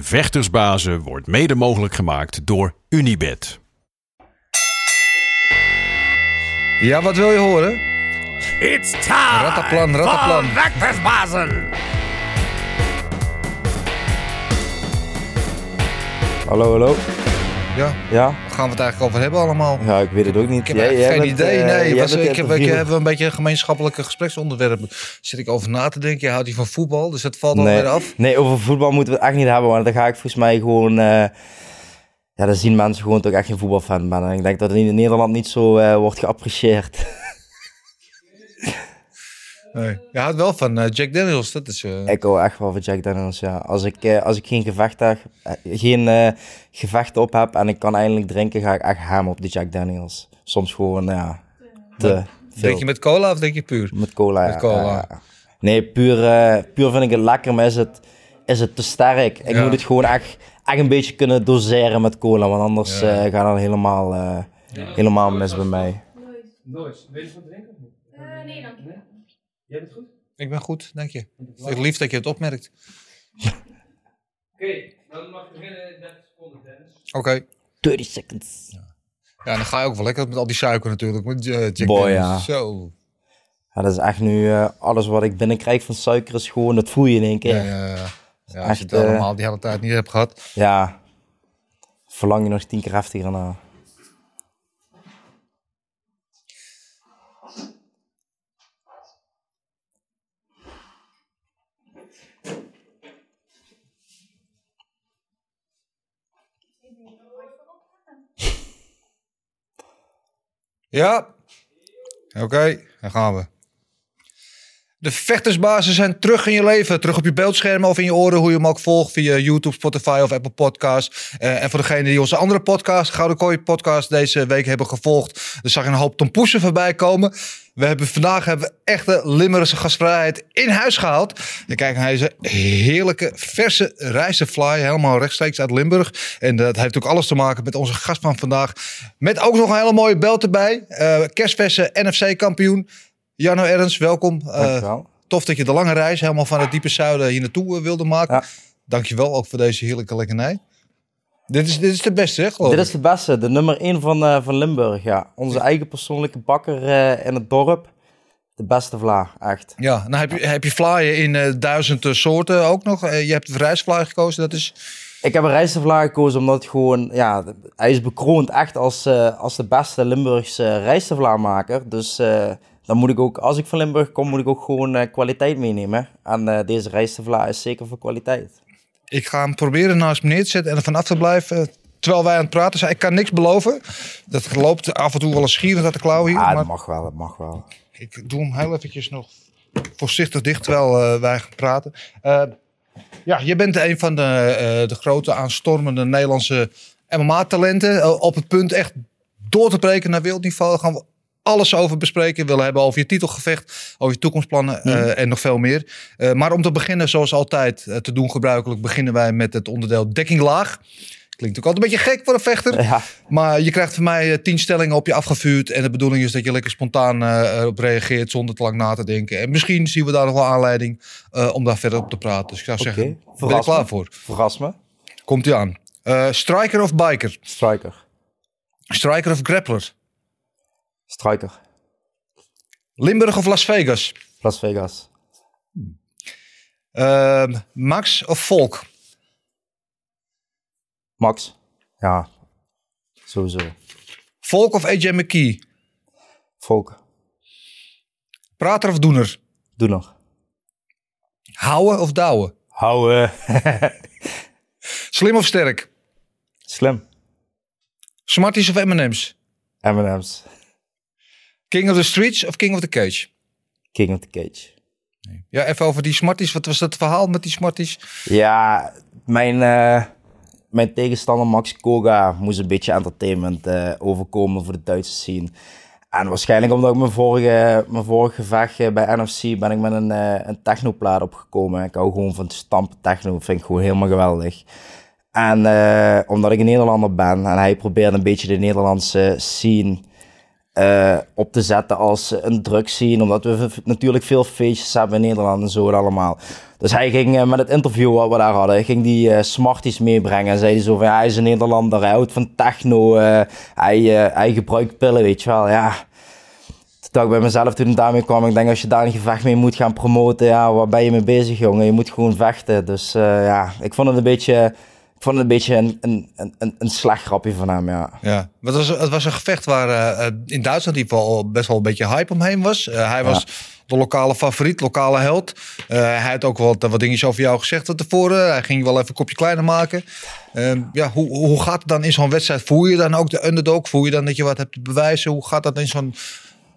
Vechtersbazen wordt mede mogelijk gemaakt door Unibed. Ja, wat wil je horen? It's time Rattaplan, rattaplan. voor Vechtersbazen. Hallo, hallo. Ja, Ja? waar gaan we het eigenlijk over hebben allemaal? Ja, ik weet het ook niet. Ik heb Jij- geen bent, idee. eh, Nee, was, ik, heb, ik heb een beetje een gemeenschappelijke gespreksonderwerp. Zit ik over na te denken. Je houdt hier van voetbal, dus dat valt alweer Nee, af. nee, over voetbal moeten we het echt niet hebben, want dan ga ik volgens mij gewoon... eh, ja, dan zien mensen gewoon dat ik echt geen voetbalfan ben. En ik denk dat het in Nederland niet zo eh, wordt geapprecieerd. Nee. Je houdt wel van eh, Jack Daniels. Dat is, eh, ik hou echt wel van Jack Daniels, ja. Als ik, eh, als ik geen, gevecht heb, geen eh, gevecht op heb en ik kan eindelijk drinken, ga ik echt ham op de Jack Daniels. Soms gewoon, ja, te veel. Drink je met cola of drink je puur? Met cola, Met cola. Nee, puur, eh, puur vind ik het lekker, maar is het, is het te sterk. Ik Ja. moet het gewoon echt, echt een beetje kunnen doseren met cola, want anders Ja. eh, gaat het helemaal, eh, helemaal mis bij mij. Nooit. Weet je wat drinken? Eh, nee, dank je. Jij bent goed? Ik ben goed, dank je. Het is lief dat je het opmerkt. Oké, dan mag je beginnen 30 seconden, Dennis. Oké. 30 seconds. Ja, dan ga je ook wel lekker met al die suiker natuurlijk. Met eh, Jack Boy, ja. Zo. Ja, dat is echt nu, eh, alles wat ik binnenkrijg van suiker is gewoon, dat voel je in één keer. Ja, Ja, ja, ja. ja als je het eh, allemaal die hele tijd niet hebt gehad. verlang je nog tien keer heftiger naar. Ja. Oké, dan gaan we. De vechtersbazen zijn terug in je leven. Terug op je beeldschermen of in je oren. Hoe je hem ook volgt via YouTube, Spotify of Apple Podcasts. Eh, en voor degenen die onze andere podcast, Gouden Kooi podcast, deze week hebben gevolgd. Er zag een hoop tompoesen voorbij komen. We hebben vandaag hebben echte Limburgse gastvrijheid in huis gehaald. En kijk naar deze heerlijke verse rijstefly. Helemaal rechtstreeks uit Limburg. En dat heeft ook alles te maken met onze gast van vandaag. Met ook nog een hele mooie belt erbij. Eh kerstverse NFC-kampioen. Jarno Ernst, welkom. Eh, tof dat je de lange reis helemaal van het diepe zuiden hier naartoe eh, wilde maken. Ja. Dankjewel ook voor deze heerlijke lekkernij. Dit is, dit is de beste, hè, geloof Dit ik? is de beste, de nummer 1 van, eh, van Limburg, ja. Onze eigen persoonlijke bakker in het dorp. De beste vla, echt. Ja, dan heb je, heb je vlaaien in eh, duizend soorten ook nog. Je hebt de rijstvlaai gekozen, dat is... Ik heb een rijstvla gekozen omdat het gewoon, ja, hij is bekroond echt als, als de beste Limburgse rijstvlaamaker. Dus dan moet ik ook, als ik van Limburg kom, moet ik ook gewoon eh, kwaliteit meenemen. En eh, deze rijstvla is zeker voor kwaliteit. Ik ga hem proberen naast me neer te zetten en er vanaf te blijven. Terwijl wij aan het praten zijn. Ik kan niks beloven. Dat loopt af en toe wel eens schierend uit de klauw hier. Ah, maar dat mag wel, dat mag wel. ik doe hem heel eventjes nog voorzichtig dicht terwijl eh, wij gaan praten. Eh, ja, je bent een van de, eh, de grote aanstormende Nederlandse MMA-talenten. Eh, op het punt echt door te breken naar wereldniveau. Gaan alles over bespreken. We willen hebben over je titelgevecht, over je toekomstplannen eh, en nog veel meer. Eh, maar om te beginnen, zoals altijd eh, te doen gebruikelijk, beginnen wij met het onderdeel dekking laag. Klinkt ook altijd een beetje gek voor een vechter. Ja, Maar je krijgt van mij tien stellingen op je afgevuurd. En de bedoeling is dat je lekker spontaan erop reageert zonder te lang na te denken. En misschien zien we daar nog wel aanleiding om daar verder op te praten. Dus ik zou zeggen, ben je verras klaar voor? verras me. Komt ie aan. Striker of biker? Striker. Striker of grappler? Striker. Limburg of Las Vegas? Las Vegas. Ehm, Max of Volk? Max. Ja, sowieso. Volk of AJ McKee? Volk. Prater of doener? Doe nog. Houden of douwen? Houden. Slim of sterk? Slim. Smarties of M&M's? M&M's. King of the streets of King of the cage? King of the Cage. Ja, even over die Smarties. Wat was dat verhaal met die Smarties? Ja, mijn, eh, mijn tegenstander Max Koga moest een beetje entertainment eh, overkomen voor de Duitse scene. En waarschijnlijk omdat ik mijn vorige, mijn vorige gevecht bij NFC ben ik met een, eh een technoplaat opgekomen. Ik hou gewoon van stampen techno, vind ik gewoon helemaal geweldig. En omdat ik een Nederlander ben en hij probeert een beetje de Nederlandse scene eh, op te zetten als een drugscene. Omdat we natuurlijk veel feestjes hebben in Nederland en zo allemaal. Dus hij ging eh, met het interview wat we daar hadden, ging die eh, Smarties meebrengen. En zei hij zo van, ja, hij is een Nederlander, hij houdt van techno, hij, hij gebruikt pillen, weet je wel. Ja, dacht ik bij mezelf toen het daarmee kwam, ik denk als je daar een gevecht mee moet gaan promoten, ja, waar ben je mee bezig, jongen? Je moet gewoon vechten. Dus ja, ik vond het een beetje, ik vond het een, beetje een, een, een, een, een slecht grapje van hem, ja. Ja, het was, het was een gevecht waar eh, eh, in Duitsland in ieder geval best wel een beetje hype omheen was. Eh, hij was de lokale favoriet, lokale held. Hij had ook wat, wat dingetjes over jou gezegd van tevoren. Hij ging je wel even een kopje kleiner maken. Ehm, ja, hoe, hoe gaat het dan in zo'n wedstrijd? Voel je dan ook de underdog? Voel je dan dat je wat hebt te bewijzen? Hoe gaat dat in zo'n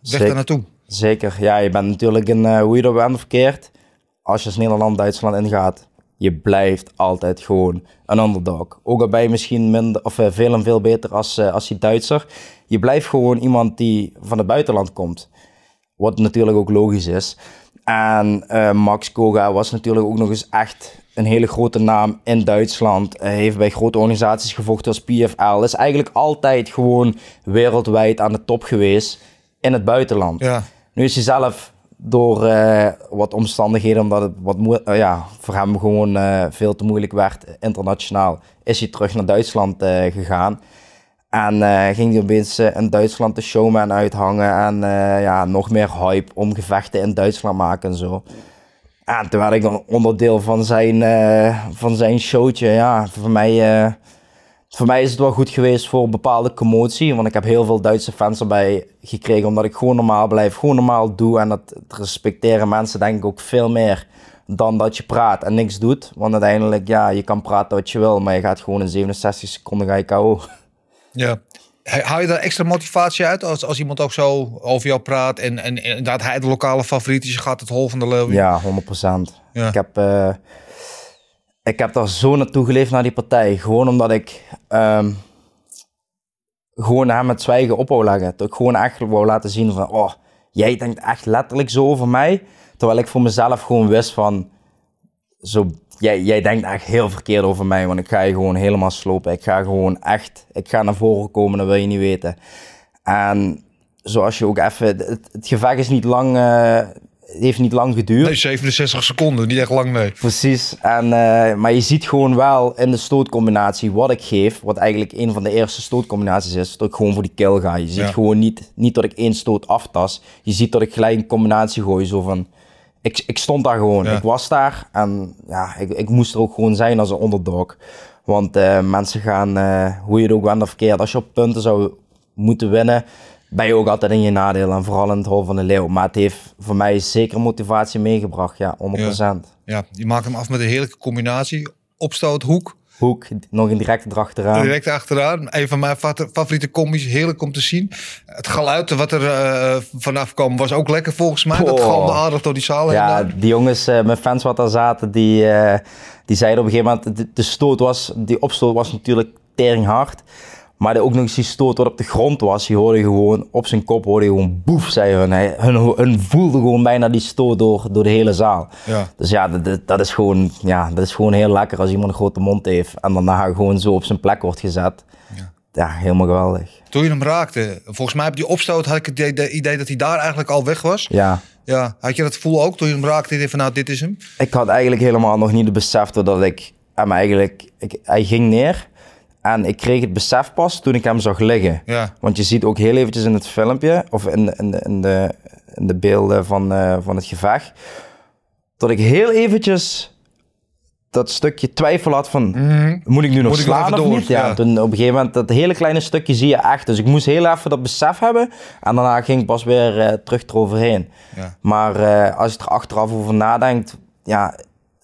weg daar naartoe? Zeker, ja, je bent natuurlijk een, hoe je er bent verkeerd, als je als Nederland Duitsland ingaat, je blijft altijd gewoon een underdog. Ook al ben je misschien minder, of eh, veel en veel beter als, eh, als die Duitser, je blijft gewoon iemand die van het buitenland komt. Wat natuurlijk ook logisch is. En eh, Max Koga was natuurlijk ook nog eens echt een hele grote naam in Duitsland. Hij heeft bij grote organisaties gevochten als PFL. Is eigenlijk altijd gewoon wereldwijd aan de top geweest in het buitenland. Ja, Nu is hij zelf door eh, wat omstandigheden, omdat het wat eh, ja, voor hem gewoon eh, veel te moeilijk werd internationaal, is hij terug naar Duitsland gegaan. En ging hij opeens in Duitsland de showman uithangen en ja, nog meer hype om gevechten in Duitsland maken en zo. En toen werd ik dan onderdeel van zijn, van zijn showtje. Ja, voor mij, voor mij is het wel goed geweest voor bepaalde commotie. Want ik heb heel veel Duitse fans erbij gekregen. Omdat ik gewoon normaal blijf, gewoon normaal doe. En dat, respecteren mensen denk ik ook veel meer dan dat je praat en niks doet. Want uiteindelijk, ja, je kan praten wat je wil. Maar je gaat gewoon in 67 seconden ga je KO. ja. Haal je daar extra motivatie uit als, als iemand ook zo over jou praat en, en, en inderdaad hij de lokale favoriet is, je gaat het hol van de leeuw. Ja, 100%. Ja. Ik, heb, eh, ik heb daar zo naartoe geleefd naar die partij. Gewoon omdat ik ehm, gewoon hem het zwijgen op wou leggen. Dat ik gewoon echt wou laten zien van, oh, jij denkt echt letterlijk zo over mij. Terwijl ik voor mezelf gewoon wist van, zo, jij, jij denkt echt heel verkeerd over mij. Want ik ga je gewoon helemaal slopen. Ik ga gewoon echt, ik ga naar voren komen, dat wil je niet weten. En zoals je ook even, het, gevecht is niet lang, eh, heeft niet lang geduurd. Nee, 67 seconden, niet echt lang nee. Precies, en, eh, maar je ziet gewoon wel in de stootcombinatie wat ik geef, wat eigenlijk een van de eerste stootcombinaties is, dat ik gewoon voor die kill ga. Je ziet Ja. gewoon niet, niet dat ik één stoot aftas, je ziet dat ik gelijk een combinatie gooi, zo van, ik, ik stond daar gewoon, Ja. ik was daar en ja, ik, ik moest er ook gewoon zijn als een underdog. Want eh, mensen gaan, eh, hoe je het ook bent of verkeerd, als je op punten zou moeten winnen, ben je ook altijd in je nadeel. En vooral in het hol van de leeuw. Maar het heeft voor mij zeker motivatie meegebracht, ja, 100%. Ja, je maakt hem af met een heerlijke combinatie. Opstoot, hoek, Hoek, nog een directe erachteraan. direct achteraan. Een van mijn fa- favoriete combi's, heerlijk om te zien. Het geluid wat er eh, vanaf kwam was ook lekker volgens mij. Dat galmde aardig door die zaal heen. Ja, daar. die jongens, eh, mijn fans wat daar zaten, die, eh, die zeiden op een gegeven moment, de, de stoot was, die opstoot was natuurlijk teringhard. Maar de, ook nog eens die stoot wat op de grond was, die hoorde je gewoon op zijn kop, hoorde je gewoon boef, zei hun. Hij, hun, hun voelde gewoon bijna die stoot door, door de hele zaal. Ja. Dus ja dat, is gewoon, ja, dat is gewoon heel lekker als iemand een grote mond heeft en daarna gewoon zo op zijn plek wordt gezet. Ja. Ja, helemaal geweldig. Toen je hem raakte, volgens mij op die opstoot had ik het idee- dat hij daar eigenlijk al weg was. Ja. Ja, had je dat gevoel ook toen je hem raakte? van nou, dit is hem. ik had eigenlijk helemaal nog niet het besef dat ik hem eigenlijk... Ik, hij ging neer en ik kreeg het besef pas toen ik hem zag liggen. Ja, Want je ziet ook heel eventjes in het filmpje, of in, in, de, in, de, in de beelden van, eh, van het gevecht, dat ik heel eventjes dat stukje twijfel had van, moet ik nu nog Mhm. Moet slaan of door? niet? Ja, Ja. toen op een gegeven moment, dat hele kleine stukje zie je echt. Dus ik moest heel even dat besef hebben en daarna ging ik pas weer eh, terug eroverheen. Ja. Maar eh, als je er achteraf over nadenkt, ja,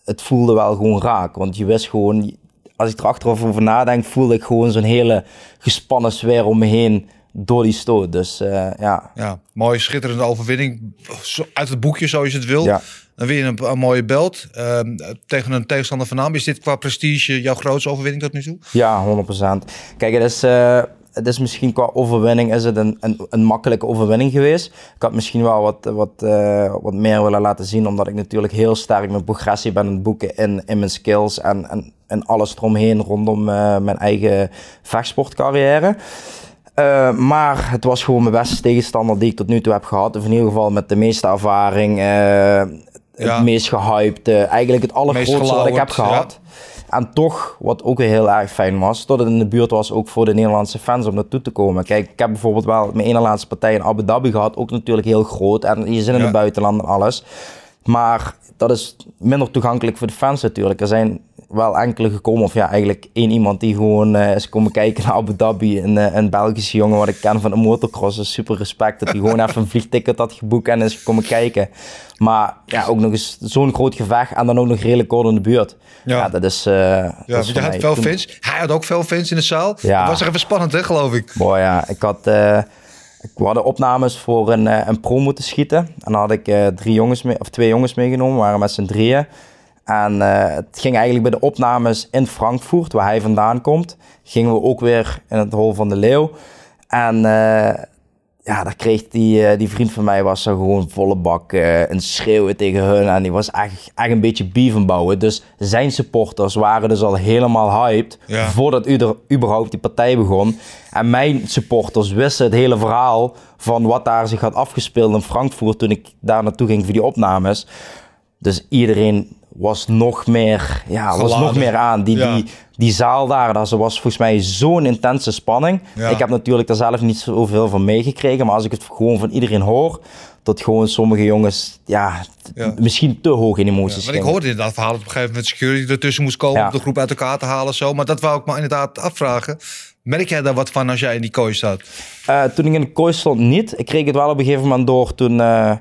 het voelde wel gewoon raak. Want je wist gewoon, als ik er achteraf over nadenk, voelde ik gewoon zo'n hele gespannen sfeer om me heen door die stoot. Dus eh, ja, ja, mooie schitterende overwinning. Uit het boekje zoals je het wil. Ja. Dan win je een, een mooie belt ehm, tegen een tegenstander van naam. Is dit qua prestige jouw grootste overwinning tot nu toe? ja 100%. Kijk, het is, eh, het is misschien qua overwinning is het een, een, een makkelijke overwinning geweest. Ik had misschien wel wat, wat, eh, wat meer willen laten zien, omdat ik natuurlijk heel sterk mijn progressie ben aan het boeken in, in mijn skills en, en, en alles eromheen rondom eh, mijn eigen vechtsportcarrière. Eh, maar het was gewoon mijn beste tegenstander die ik tot nu toe heb gehad. Of in ieder geval met de meeste ervaring. Ja. Het meest gehyped. eh, eigenlijk het allergrootste wat ik heb gehad. En toch, wat ook heel erg fijn was, dat het in de buurt was ook voor de Nederlandse fans om naartoe te komen. Kijk, ik heb bijvoorbeeld wel mijn ene laatste partij in Abu Dhabi gehad, ook natuurlijk heel groot. En je zit in Ja. het buitenland en alles. Maar dat is minder toegankelijk voor de fans natuurlijk. Er zijn wel enkele gekomen, of ja, eigenlijk één iemand die gewoon eh, is komen kijken naar Abu Dhabi. Een, eh, een Belgische jongen wat ik ken van de motocross. Dus super respect dat hij gewoon even een vliegticket had geboekt en is komen kijken. Maar ja, ook nog eens zo'n groot gevecht en dan ook nog redelijk kort in de buurt. Ja. Ja, dat is... eh, Ja, dat is je had veel fans. Hij had ook veel fans in de zaal. Ja. Dat was er even spannend, hè, geloof ik. Boy, ja, ik had, eh, ik we hadden opnames voor een, een pro moeten schieten. En dan had ik drie jongens mee, of twee jongens meegenomen, waren met z'n drieën. En eh, het ging eigenlijk bij de opnames in Frankfurt, waar hij vandaan komt, gingen we ook weer in het Hol van de Leeuw. En eh, ja, daar kreeg die, eh, die vriend van mij was er gewoon volle bak een schreeuwen tegen hun. En die was echt, echt een beetje beef aan bouwen. Dus zijn supporters waren dus al helemaal hyped Ja. voordat u er überhaupt die partij begon. En mijn supporters wisten het hele verhaal van wat daar zich had afgespeeld in Frankfurt toen ik daar naartoe ging voor die opnames. Dus iedereen was nog meer, ja, was nog meer aan. Die, Ja. die, die zaal daar, dat was volgens mij zo'n intense spanning. Ja. Ik heb natuurlijk daar zelf niet zoveel van meegekregen, maar als ik het gewoon van iedereen hoor, dat gewoon sommige jongens, ja, Ja. misschien te hoog in Ja, emoties want ik gingen. hoorde inderdaad verhaal dat op een gegeven moment security ertussen moest komen Ja. om de groep uit elkaar te halen. Zo. Maar dat wou ik me inderdaad afvragen. Merk jij daar wat van als jij in die kooi staat? Eh, toen ik in de kooi stond niet. Ik kreeg het wel op een gegeven moment door toen... eh,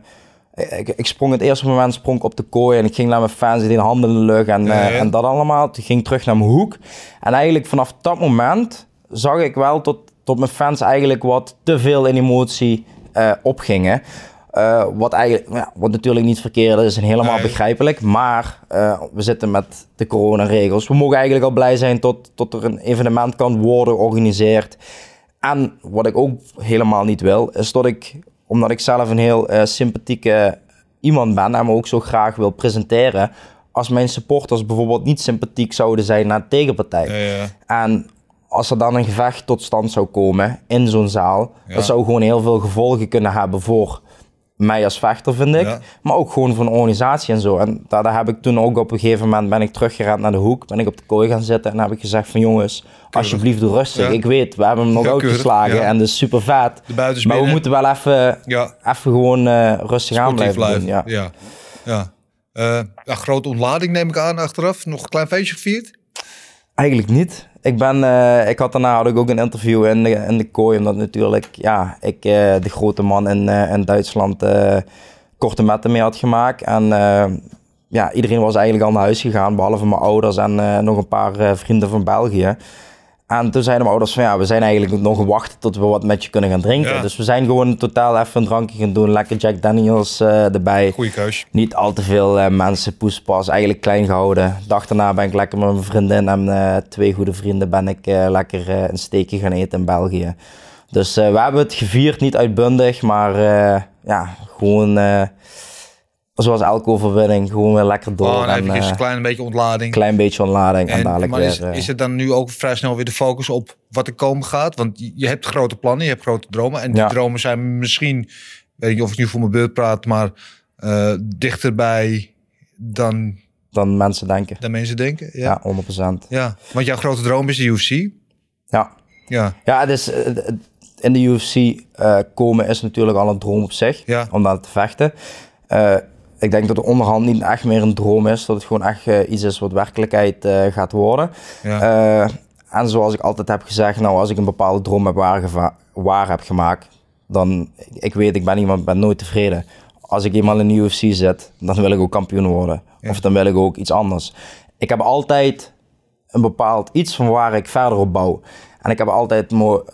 ik, ik sprong het eerste moment sprong op de kooi en ik ging naar mijn fans, die deden handen in de lucht en, Ja, eh, en dat allemaal. Toen ging ik terug naar mijn hoek. En eigenlijk vanaf dat moment zag ik wel tot, tot mijn fans eigenlijk wat te veel in emotie eh, opgingen. Eh, wat, eigenlijk, ja, wat natuurlijk niet verkeerd is en helemaal Nee. begrijpelijk. Maar we zitten met de coronaregels. We mogen eigenlijk al blij zijn tot, tot er een evenement kan worden georganiseerd. En wat ik ook helemaal niet wil, is dat ik, omdat ik zelf een heel eh, sympathieke iemand ben en me ook zo graag wil presenteren, als mijn supporters bijvoorbeeld niet sympathiek zouden zijn naar de tegenpartij. Ja, ja. En als er dan een gevecht tot stand zou komen in zo'n zaal, dat zou gewoon heel veel gevolgen kunnen hebben voor mij als vechter, vind ik. Ja. Maar ook gewoon voor een organisatie en zo. En daar, daar heb ik toen ook op een gegeven moment ben ik teruggerend naar de hoek. Ben ik op de kooi gaan zitten en heb ik gezegd van jongens, alsjeblieft doe rustig. Ja. Ik weet, we hebben hem nog Ja, uitgeslagen en dat is super vet. Maar we moeten wel even, Ja, even gewoon eh, rustig aan blijven doen. Ja. Ja. ja. Ja, grote ontlading neem ik aan achteraf. Nog een klein feestje gevierd? Eigenlijk niet. Ik, ben, eh, ik had daarna had ik ook een interview in de, in de kooi, omdat natuurlijk ja, ik eh, de grote man in, eh, in Duitsland korte metten mee had gemaakt. En ja, iedereen was eigenlijk al naar huis gegaan, behalve mijn ouders en nog een paar vrienden van België. En toen zeiden mijn ouders van ja, we zijn eigenlijk nog wachten tot we wat met je kunnen gaan drinken. Ja. Dus we zijn gewoon totaal even een drankje gaan doen, lekker Jack Daniels eh, erbij. Goeie keus. Niet al te veel eh, mensen, poespas, eigenlijk klein gehouden. De dag daarna ben ik lekker met mijn vriendin en eh, twee goede vrienden ben ik lekker een steekje gaan eten in België. Dus we hebben het gevierd, niet uitbundig, maar ja, gewoon zoals elke overwinning, gewoon weer lekker door. Oh, dan en heb je eh, een klein beetje ontlading. klein beetje ontlading en, En, dadelijk maar weer... is, eh, is het dan nu ook vrij snel weer de focus op wat er komen gaat? Want je- hebt grote plannen, je hebt grote dromen. En die Ja. dromen zijn misschien, weet ik niet of ik nu voor mijn beurt praat, maar eh, dichterbij dan, dan mensen denken. dan mensen denken. Ja. Ja, Ja. 100%. Want jouw grote droom is de UFC. Ja. Ja. Ja, het is, het- in de UFC komen is natuurlijk al een droom op zich, Ja. om daar te vechten. Ik denk dat de onderhand niet echt meer een droom is, dat het gewoon echt eh, iets is wat werkelijkheid eh, gaat worden. Ja. Eh, en zoals ik altijd heb gezegd, nou, als ik een bepaalde droom heb waar, waar heb gemaakt, dan, ik weet, ik ben iemand, ben nooit tevreden. Als ik eenmaal in de UFC zit, dan wil ik ook kampioen worden. Of dan wil ik ook iets anders. Ik heb altijd een bepaald iets van waar ik verder op bouw. En ik heb altijd, mo-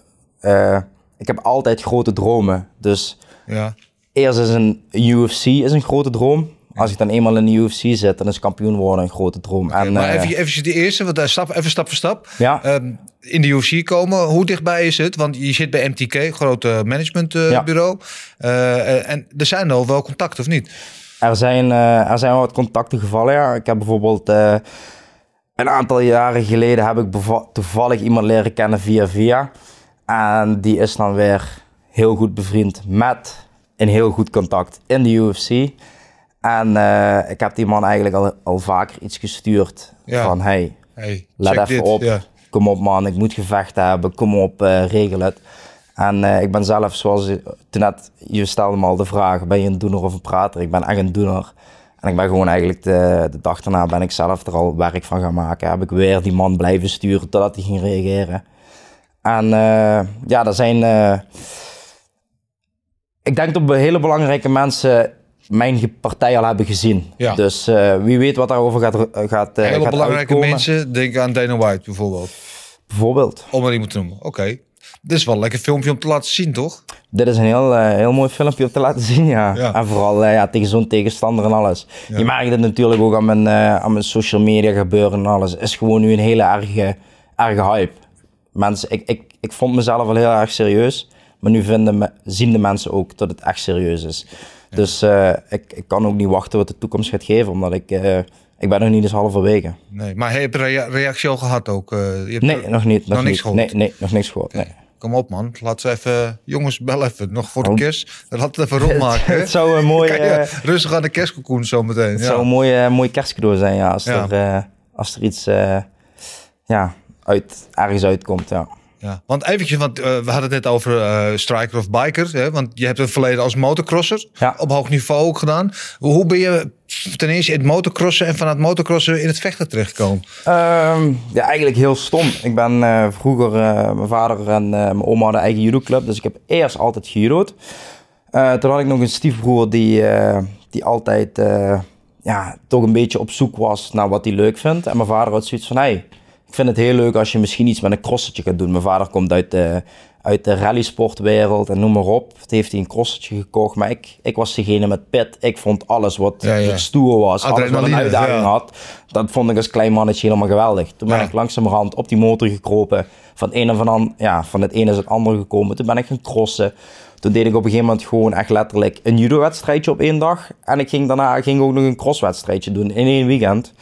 ik heb altijd grote dromen. Dus ja. Eerst is een UFC is een grote droom. Als ik dan eenmaal in de UFC zit, dan is kampioen worden een grote droom. en, maar eh, even, even de eerste, want daar stap, even stap voor stap. Ja. Ehm, in de UFC komen, hoe dichtbij is het? Want je zit bij MTK, grote managementbureau. Eh, en er zijn al wel contacten, of niet? Er zijn, eh, er zijn wel wat contacten gevallen. Ja. Ik heb bijvoorbeeld eh, een aantal jaren geleden heb ik toevallig iemand leren kennen via via. En die is dan weer heel goed bevriend met een heel goed contact in de UFC. En eh, ik heb die man eigenlijk al, al vaker iets gestuurd. Ja. Van hey, Hey, let even dit. op. Ja. Kom op man, ik moet gevechten hebben. Kom op, eh, regel het. En eh, ik ben zelf, zoals je- toen net, je stelde me al de vraag, ben je een doener of een prater? Ik ben echt een doener. En ik ben gewoon eigenlijk de, de dag daarna ben ik zelf er al werk van gaan maken. Heb ik weer die man blijven sturen totdat hij ging reageren. En ja, er zijn... ik denk dat hele belangrijke mensen mijn partij al hebben gezien. Ja. Dus eh, wie weet wat daarover gaat, eh, gaat, eh, Hele gaat belangrijke uitkomen. mensen, denk aan Dana White bijvoorbeeld. Bijvoorbeeld. Om er iemand te noemen. Oké. Dit is wel een lekker filmpje om te laten zien, toch? Dit is een heel, heel mooi filmpje om te laten zien, ja. Ja. En vooral ja, tegen zo'n tegenstander en alles. Je merkt het natuurlijk ook aan mijn, aan mijn social media gebeuren en alles. Het is gewoon nu een hele erge, erge hype. Mensen, ik, ik, ik vond mezelf al heel erg serieus. Maar nu vinden zien de mensen ook dat het echt serieus is. Dus eh, ik, ik kan ook niet wachten wat de toekomst gaat geven. Omdat ik, eh, ik ben nog niet eens halverwege. Nee. Maar heb je rea- reactie al gehad ook? Eh, je hebt Nee, nog niet. Nog, nog niks gehoord? Nee, nee, nog niks gehoord. Nee. Kom op, man. Laat ze even... Jongens, bel even. Nog voor de Oh. kerst. Laat het even rondmaken. Het zou een mooi... Kan je eh, rustig aan de kerstcocoon zometeen. Het Ja. zou een mooi, eh, mooi kerstcadeau zijn, ja, als, Ja. Er, als er iets ja, uit, ergens uitkomt. Ja. Ja, want eventjes, want eh, we hadden het net over eh, striker of biker. Hè? Want je hebt een verleden als motocrosser. Ja. Op hoog niveau ook gedaan. Hoe ben je ten eerste in het motocrossen en vanuit motocrossen in het vechten terechtgekomen? Ehm, ja, eigenlijk heel stom. Ik ben eh, vroeger, mijn vader en mijn oma hadden eigen judoclub, dus ik heb eerst altijd gejudo'd. Toen had ik nog een stiefbroer die, die altijd ja, toch een beetje op zoek was naar wat hij leuk vindt. En mijn vader had zoiets van, hey, ik vind het heel leuk als je misschien iets met een crossetje gaat doen. Mijn vader komt uit de, uit de rallysportwereld en noem maar op. Het heeft hij een crossetje gekocht, maar ik, ik was degene met pit. Ik vond alles wat Ja, ja. stoer was, alles wat een uitdaging ja. had. Dat vond ik als klein mannetje helemaal geweldig. Toen ben ik langzamerhand op die motor gekropen. Van, het een en van, ja, van het ene is het andere gekomen. Toen ben ik gaan crossen. Toen deed ik op een gegeven moment gewoon echt letterlijk een judo-wedstrijdje op één dag. En ik ging daarna ging ook nog een crosswedstrijdje doen in één weekend.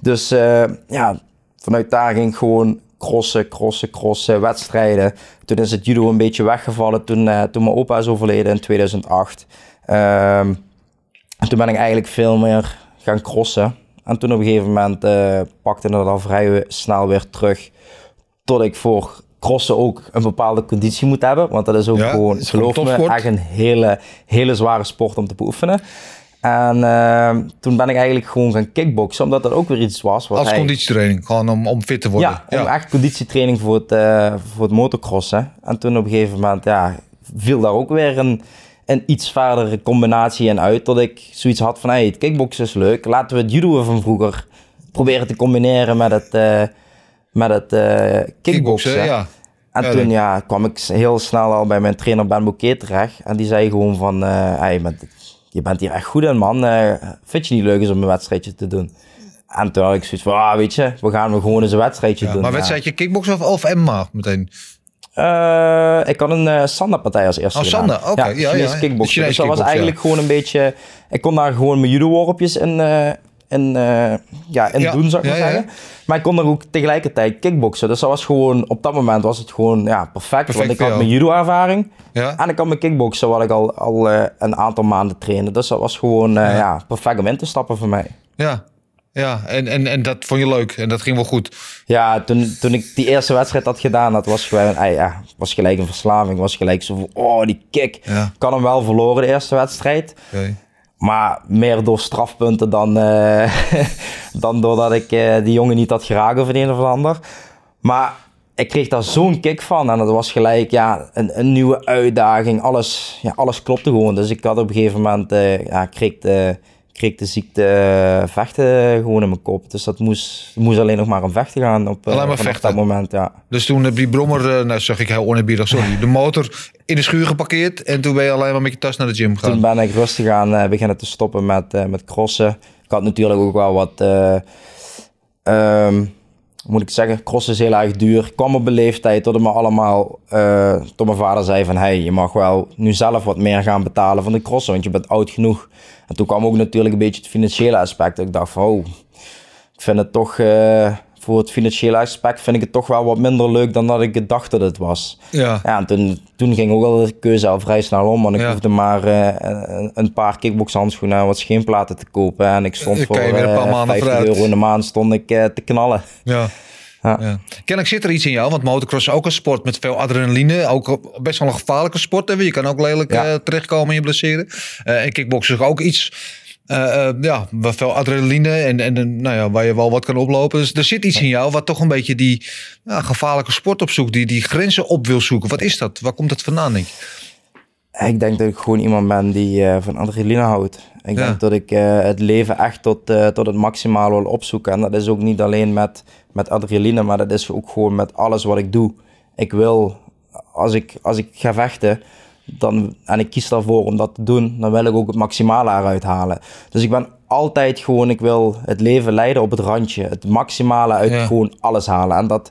Dus eh, ja, vanuit daar ging ik gewoon crossen, crossen, crossen, wedstrijden. Toen is het judo een beetje weggevallen toen, eh, toen mijn opa is overleden in 2008. Ehm, en toen ben ik eigenlijk veel meer gaan crossen. En toen op een gegeven moment eh, pakte het al vrij snel weer terug. Tot ik voor crossen ook een bepaalde conditie moet hebben. Want dat is ook Ja, gewoon, is geloof me, echt een hele, hele zware sport om te beoefenen. En eh, toen ben ik eigenlijk gewoon gaan kickboksen. Omdat dat ook weer iets was. Wat Als hij- conditietraining, gewoon om, om fit te worden. ja, om echt conditietraining voor het, eh, voor het motocrossen. En toen op een gegeven moment ja, viel daar ook weer een, een iets verdere combinatie in uit. Dat ik zoiets had van, hey, het kickboksen is leuk. Laten we het judo van vroeger proberen te combineren met het, eh met het eh kickboksen. Kickboksen, ja. En Ja, toen ja, kwam ik heel snel al bij mijn trainer Ben Bouquet terecht. En die zei gewoon van, hey, maar je bent hier echt goed in man. Eh, vind je niet leuk eens om een wedstrijdje te doen? En toen had ik zoiets van, ah, weet je, we gaan we gewoon eens een wedstrijdje Ja, doen. maar Ja. wedstrijdje kickboksen of, of MMA meteen? Eh, ik had een eh Sanda-partij als eerste Oh. Sanda, oké. Ja, ja, ja. Chinese dus dat was eigenlijk gewoon een beetje... Ik kon daar gewoon mijn judo-worpjes in, eh, ja, in Ja, doen, zou ik maar zeggen. Maar ik kon daar ook tegelijkertijd kickboksen. Dus dat was gewoon... Op dat moment was het gewoon ja, perfect. Perfect want ik had mijn judo-ervaring. Ja? En ik had mijn kickboksen, wat ik al, al eh, een aantal maanden trainde. Dus dat was gewoon eh, ja. perfect om in te stappen voor mij. Ja. Ja, en, en, en dat vond je leuk en dat ging wel goed. Ja, toen, toen ik die eerste wedstrijd had gedaan, dat was gewoon, ah, ja, was gelijk een verslaving. Was gelijk zo van, oh, die kick. Ja. Ik had hem wel verloren, de eerste wedstrijd. Maar meer door strafpunten dan, eh, dan doordat ik eh, die jongen niet had geraakt of het een of ander. Maar ik kreeg daar zo'n kick van. En dat was gelijk ja, een, een nieuwe uitdaging. Alles, ja, alles klopte gewoon. Dus ik had op een gegeven moment, eh, ja, kreeg kreeg de ziekte eh, vechten gewoon in mijn kop. Dus dat moest, moest alleen nog maar om vechten gaan op, eh, Alleen maar vanaf vechten. dat moment. Ja. Dus toen heb die brommer, eh, nou zeg ik heel oneerbiedig, sorry, de motor in de schuur geparkeerd en toen ben je alleen maar met je tas naar de gym gegaan. Toen ben ik rustig aan eh, beginnen te stoppen met, eh, met crossen. Ik had natuurlijk ook wel wat, eh, ehm, moet ik zeggen, crossen is heel erg duur. Kwam op leeftijd tot me allemaal, eh, tot mijn vader zei van, hey, je mag wel nu zelf wat meer gaan betalen van de crossen, want je bent oud genoeg. En toen kwam ook natuurlijk een beetje het financiële aspect. Ik dacht van, oh, ik vind het toch, eh, voor het financiële aspect vind ik het toch wel wat minder leuk dan dat ik het dacht dat het was. Ja. Ja, en toen, toen ging ook al de keuze al vrij snel om. Want ik Ja. hoefde maar eh, een, paar kickboxhandschoenen en wat scheenplaten te kopen. En ik stond Dan voor je weer een paar eh, maanden 50 vooruit. euro in de maand stond ik eh, te knallen. Ja. Ja. Ja. Kennelijk zit er iets in jou, want motocross is ook een sport met veel adrenaline. Ook best wel een gevaarlijke sport. Hè? Je kan ook lelijk Ja. eh, terechtkomen in je blesseren. Eh, en kickboksen is ook iets eh, eh, ja, waar veel adrenaline en, en nou ja, waar je wel wat kan oplopen. Dus er zit iets in jou wat toch een beetje die ja, gevaarlijke sport opzoekt. Die, die grenzen op wil zoeken. Wat is dat? Waar komt dat vandaan, denk je? Ik denk dat ik gewoon iemand ben die eh, van adrenaline houdt. Ik Ja. denk dat ik het leven echt tot, tot het maximale wil opzoeken. En dat is ook niet alleen met, met adrenaline, maar dat is ook gewoon met alles wat ik doe. Ik wil, als ik, als ik ga vechten dan, en ik kies daarvoor om dat te doen, dan wil ik ook het maximale eruit halen. Dus ik ben altijd gewoon, ik wil het leven leiden op het randje. Het maximale uit Ja. gewoon alles halen. En dat,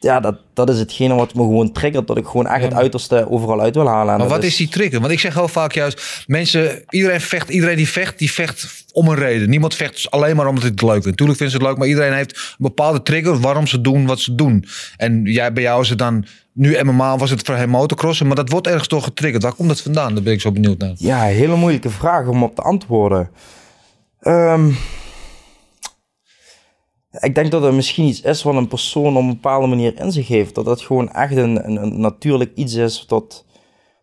ja, dat, dat is hetgene wat me gewoon triggert. Dat ik gewoon echt het uiterste overal uit wil halen. En Maar wat is die trigger? Want ik zeg heel vaak juist, mensen, iedereen vecht, iedereen die vecht, die vecht om een reden. Niemand vecht dus alleen maar omdat hij het leuk vindt. Natuurlijk vinden ze het leuk, maar iedereen heeft een bepaalde trigger waarom ze doen wat ze doen. En jij, bij jou is het dan, nu MMA was het voor hem motocrossen, maar dat wordt ergens toch getriggerd. Waar komt dat vandaan? Daar ben ik zo benieuwd naar. Ja, hele moeilijke vraag om op te antwoorden. Ehm, ik denk dat er misschien iets is wat een persoon op een bepaalde manier in zich heeft. Dat dat gewoon echt een, een, natuurlijk iets is. Dat,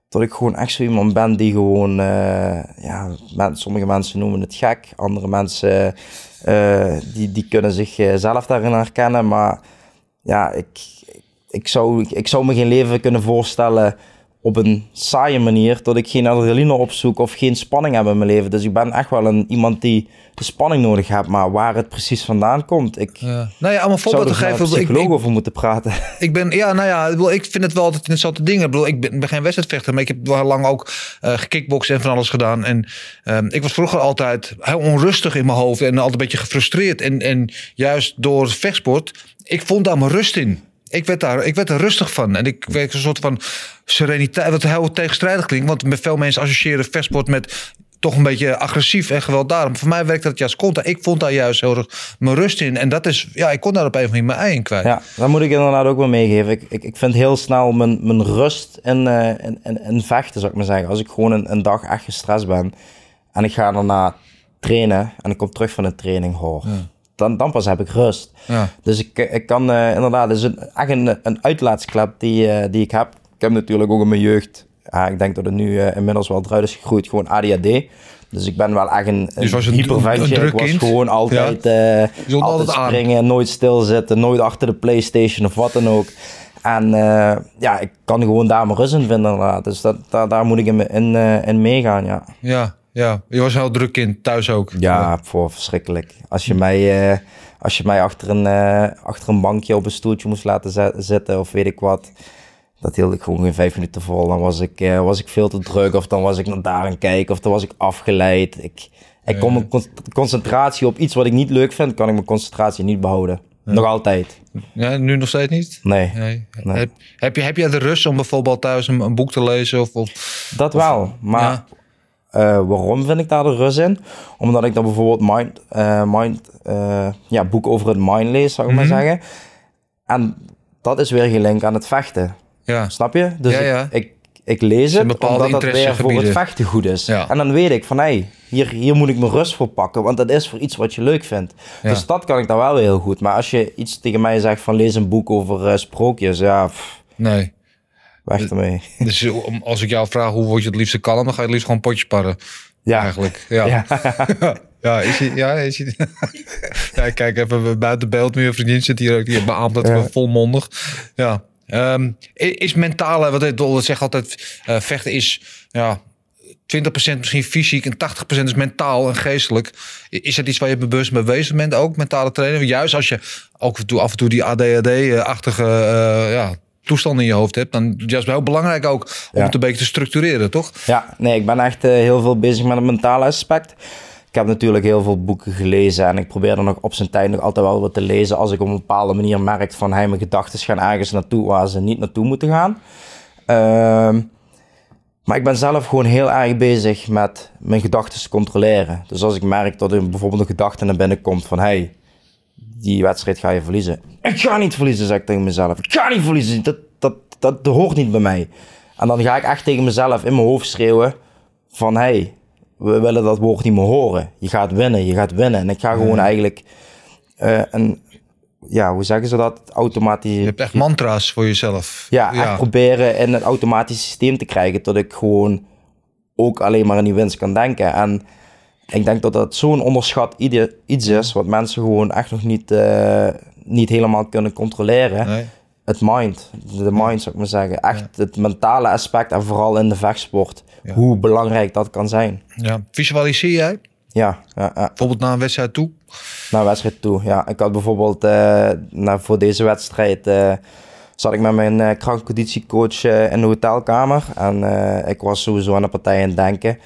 dat ik gewoon echt zo iemand ben die gewoon... eh, ja, sommige mensen noemen het gek. Andere mensen eh, die, die kunnen zichzelf daarin herkennen. Maar ja, ik, ik, zou, ik zou me geen leven kunnen voorstellen op een saaie manier, dat ik geen adrenaline opzoek of geen spanning heb in mijn leven. Dus ik ben echt wel een, iemand die de spanning nodig heeft, maar waar het precies vandaan komt. Ik Ja. Nou ja, om een voorbeeld te een geven. Ik, ik, over moeten praten. Ik ben, ja, nou ja, ik vind het wel altijd interessante dingen. Ik bedoel, ik ben, ben geen wedstrijdvechter, maar ik heb wel lang ook eh gekickboxd en van alles gedaan. En ehm, ik was vroeger altijd heel onrustig in mijn hoofd en altijd een beetje gefrustreerd. En, en juist door vechtsport, ik vond daar mijn rust in. Ik werd, daar, ik werd er rustig van. En ik werd een soort van sereniteit, wat heel tegenstrijdig klinkt. Want veel mensen associëren vechtsport met toch een beetje agressief en gewelddadig. Voor mij werkte dat juist contra. Ik vond daar juist heel erg mijn rust in. En dat is, ja, ik kon daar op een of andere manier mijn ei in kwijt. Ja, dat moet ik inderdaad ook wel meegeven. Ik, ik, ik vind heel snel mijn, mijn rust in, eh, in, in, in vechten, zou ik maar zeggen. Als ik gewoon een, een dag echt gestrest ben en ik ga daarna trainen en ik kom terug van de training, hoor. Dan, dan pas heb ik rust. Ja. Dus ik, ik kan eh, inderdaad, het is een, echt een, een uitlaatsklep die, eh, die ik heb. Ik heb natuurlijk ook in mijn jeugd, ja, ik denk dat het nu eh, inmiddels wel eruit is gegroeid, gewoon ADHD. Dus ik ben wel echt een, Dus was een- hyperventje. ik was kind? gewoon altijd, altijd aan. springen, nooit stilzitten, nooit achter de Playstation of wat dan ook. En ja, ik kan gewoon daar mijn rust in vinden inderdaad. Dus dat, daar, daar moet ik in, in, in meegaan, ja. Ja, ja. Je was heel druk kind, thuis ook. Ja, voor verschrikkelijk. Als je mij, eh, als je mij achter, een, eh, achter een bankje op een stoeltje moest laten zitten of weet ik wat. Dat hield ik gewoon geen vijf minuten vol. Dan was ik, eh, was ik veel te druk of dan was ik naar daar aan kijken of dan was ik afgeleid. Ik, ik kon mijn con- concentratie op iets wat ik niet leuk vind, kan ik mijn concentratie niet behouden. Nog altijd. Ja, nu nog steeds niet? Nee, Nee. Nee. Heb, heb, je, heb je de rust om bijvoorbeeld thuis een, een boek te lezen? Of, of, dat wel. Maar Ja. Eh, waarom vind ik daar de rust in? Omdat ik dan bijvoorbeeld mind, eh, mind, eh, ja, boek over het mind lees, zou ik Mhm. maar zeggen. En dat is weer gelinkt aan het vechten. ja. Snap je? Dus Ja, ja. Ik, ik, ik lees het omdat het weer voor het vechten goed is. En dan weet ik van, hé, hey, hier, hier moet ik mijn rust voor pakken. Want dat is voor iets wat je leuk vindt. Dus dat kan ik dan wel weer heel goed. Maar als je iets tegen mij zegt van, lees een boek over sprookjes. Ja, pff, Nee. Weg ermee. Dus eh, om- als ik jou vraag hoe word je het liefste kalm, dan ga je het liefst gewoon potjes parren. Ja. Eigenlijk. Ja. Ja. Ja. is je, ja, is je, ja, kijk even buiten beeld. Een vriendin zit hier ook. Die beaamt dat Ja. volmondig. Ja. Ehm, is mentale, wat ik zeg altijd, eh, vechten is ja, 20% misschien fysiek en 80% is mentaal en geestelijk. Is dat iets waar je bewust mee bezig bent ook, mentale training? Juist als je ook af en toe, af en toe die ADHD-achtige eh, ja, toestanden in je hoofd hebt, dan juist heel belangrijk ook om Ja. het een beetje te structureren, toch? Ja, nee, ik ben echt eh, heel veel bezig met het mentale aspect. Ik heb natuurlijk heel veel boeken gelezen en ik probeer er nog op zijn tijd nog altijd wel wat te lezen als ik op een bepaalde manier merk van hey, mijn gedachten gaan ergens naartoe waar ze niet naartoe moeten gaan. Ehm, maar ik ben zelf gewoon heel erg bezig met mijn gedachten te controleren. Dus als ik merk dat er bijvoorbeeld een gedachte naar binnen komt van hey, die wedstrijd ga je verliezen. Ik ga niet verliezen, zeg ik tegen mezelf. Ik ga niet verliezen, dat, dat, dat, hoort niet bij mij. En dan ga ik echt tegen mezelf in mijn hoofd schreeuwen van, hey, we willen dat woord niet meer horen. Je gaat winnen, je gaat winnen. En ik ga gewoon eigenlijk eh, een, ja, hoe zeggen ze dat? Automatisch. Je hebt echt mantra's voor jezelf. Ja, echt proberen in een automatisch systeem te krijgen. Dat ik gewoon ook alleen maar aan die winst kan denken. En ik denk dat dat zo'n onderschat iets is, wat mensen gewoon echt nog niet, eh, niet helemaal kunnen controleren. Nee. Het mind, de mind zou ik maar zeggen. Echt het mentale aspect en vooral in de vechtsport. Hoe belangrijk dat kan zijn. Ja. Visualiseer jij? Ja, ja, ja. Bijvoorbeeld naar een wedstrijd toe? Naar een wedstrijd toe, ja. Ik had bijvoorbeeld uh, nou, voor deze wedstrijd... Uh, zat ik met mijn uh, krankconditiecoach in de hotelkamer. En ik was sowieso aan de partij aan het denken.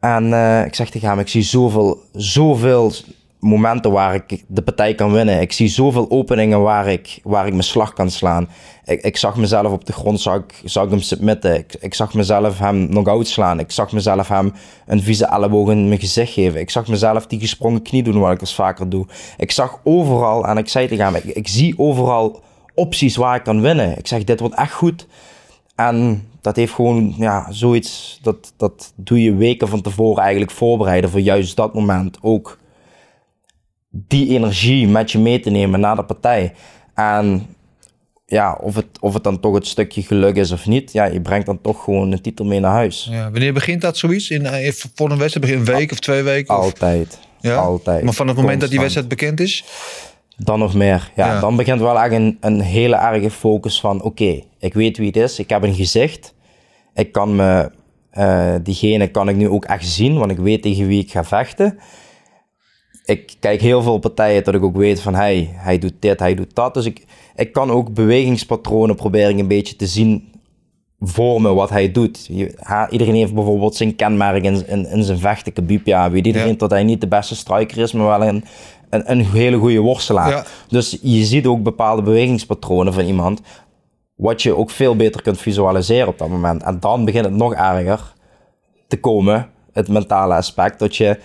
En ik zeg tegen hem, ik zie zoveel, zoveel momenten waar ik de partij kan winnen. Ik zie zoveel openingen waar ik, waar ik mijn slag kan slaan. Ik, ik zag mezelf op de grond, zag, zag ik hem submitten. Ik, ik zag mezelf hem nog slaan. Ik zag mezelf hem een vieze elleboog in mijn gezicht geven. Ik zag mezelf die gesprongen knie doen, wat ik eens vaker doe. Ik zag overal, en ik zei tegen hem, ik, ik zie overal opties waar ik kan winnen. Ik zeg, dit wordt echt goed. En dat heeft gewoon, ja, zoiets, dat, dat doe je weken van tevoren eigenlijk voorbereiden voor juist dat moment ook die energie met je mee te nemen naar de partij. En ja, of het, of het dan toch het stukje geluk is of niet, ja, je brengt dan toch gewoon een titel mee naar huis. Ja, wanneer begint dat zoiets? In, in, voor een wedstrijd? Begin een week of twee weken? Altijd. Ja? Altijd. Maar van het moment dat die wedstrijd bekend is? Dan nog meer. Ja, dan begint wel echt een, een hele erge focus van: oké, ik weet wie het is, ik heb een gezicht. Ik kan me, uh, diegene kan ik nu ook echt zien, want ik weet tegen wie ik ga vechten ik kijk heel veel partijen dat ik ook weet van hij, hij doet dit, hij doet dat. Dus ik, ik kan ook bewegingspatronen proberen een beetje te zien voor me wat hij doet. iedereen heeft bijvoorbeeld zijn kenmerk in, in, zijn vechten. Ja, weet iedereen dat hij niet de beste striker is, maar wel een, een, een hele goede worstelaar. Dus je ziet ook bepaalde bewegingspatronen van iemand, wat je ook veel beter kunt visualiseren op dat moment. En dan begint het nog erger te komen, het mentale aspect, dat je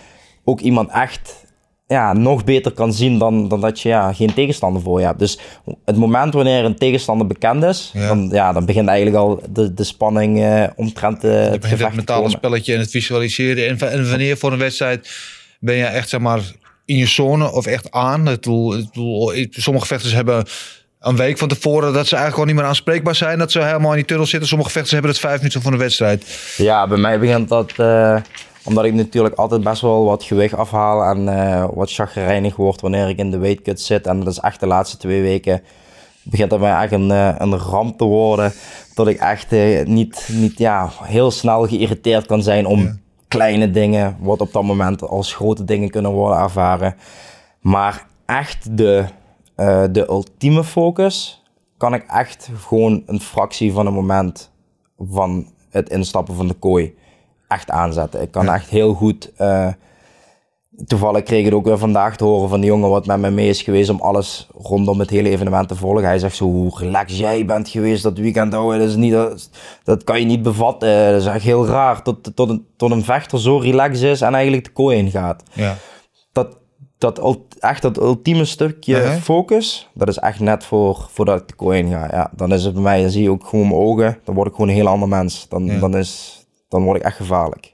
ook iemand echt ja, nog beter kan zien dan, dan dat je ja, geen tegenstander voor je hebt. Dus het moment wanneer een tegenstander bekend is, Dan, ja, dan begint eigenlijk al de, de spanning uh, omtrent uh, het gevecht het mentale spelletje en het visualiseren. En, en, wanneer voor een wedstrijd ben je echt zeg maar in je zone of echt aan? Het sommige vechters hebben een week van tevoren dat ze eigenlijk gewoon niet meer aanspreekbaar zijn. Dat ze helemaal in die tunnel zitten. Sommige vechters hebben het vijf minuten voor een wedstrijd. Ja, bij mij begint dat... Uh omdat ik natuurlijk altijd best wel wat gewicht afhaal en uh, wat chagrijnig word wanneer ik in de weightcut zit. En dat is echt de laatste twee weken begint dat mij echt een, uh, een ramp te worden. Dat ik echt uh, niet, niet ja, heel snel geïrriteerd kan zijn om kleine dingen, wat op dat moment als grote dingen kunnen worden ervaren. Maar echt de, de ultieme focus kan ik echt gewoon een fractie van een moment van het instappen van de kooi echt aanzetten. Ik kan echt heel goed. Uh, toevallig kreeg ik ook weer vandaag te horen van die jongen wat met me mee is geweest om alles rondom het hele evenement te volgen. Hij zegt zo hoe relaxed jij bent geweest dat weekend. Oh, dat, is niet, dat, dat kan je niet bevatten. Dat is echt heel raar. Tot, tot, een, tot een vechter zo relaxed is en eigenlijk de kooi in gaat. Ja. Dat, echt dat ultieme stukje focus, dat is echt net voor, voordat ik de kooi in ga. Ja, dan is het bij mij, dan zie je ook gewoon mijn ogen. Dan word ik gewoon een heel ander mens. Dan, dan is dan word ik echt gevaarlijk.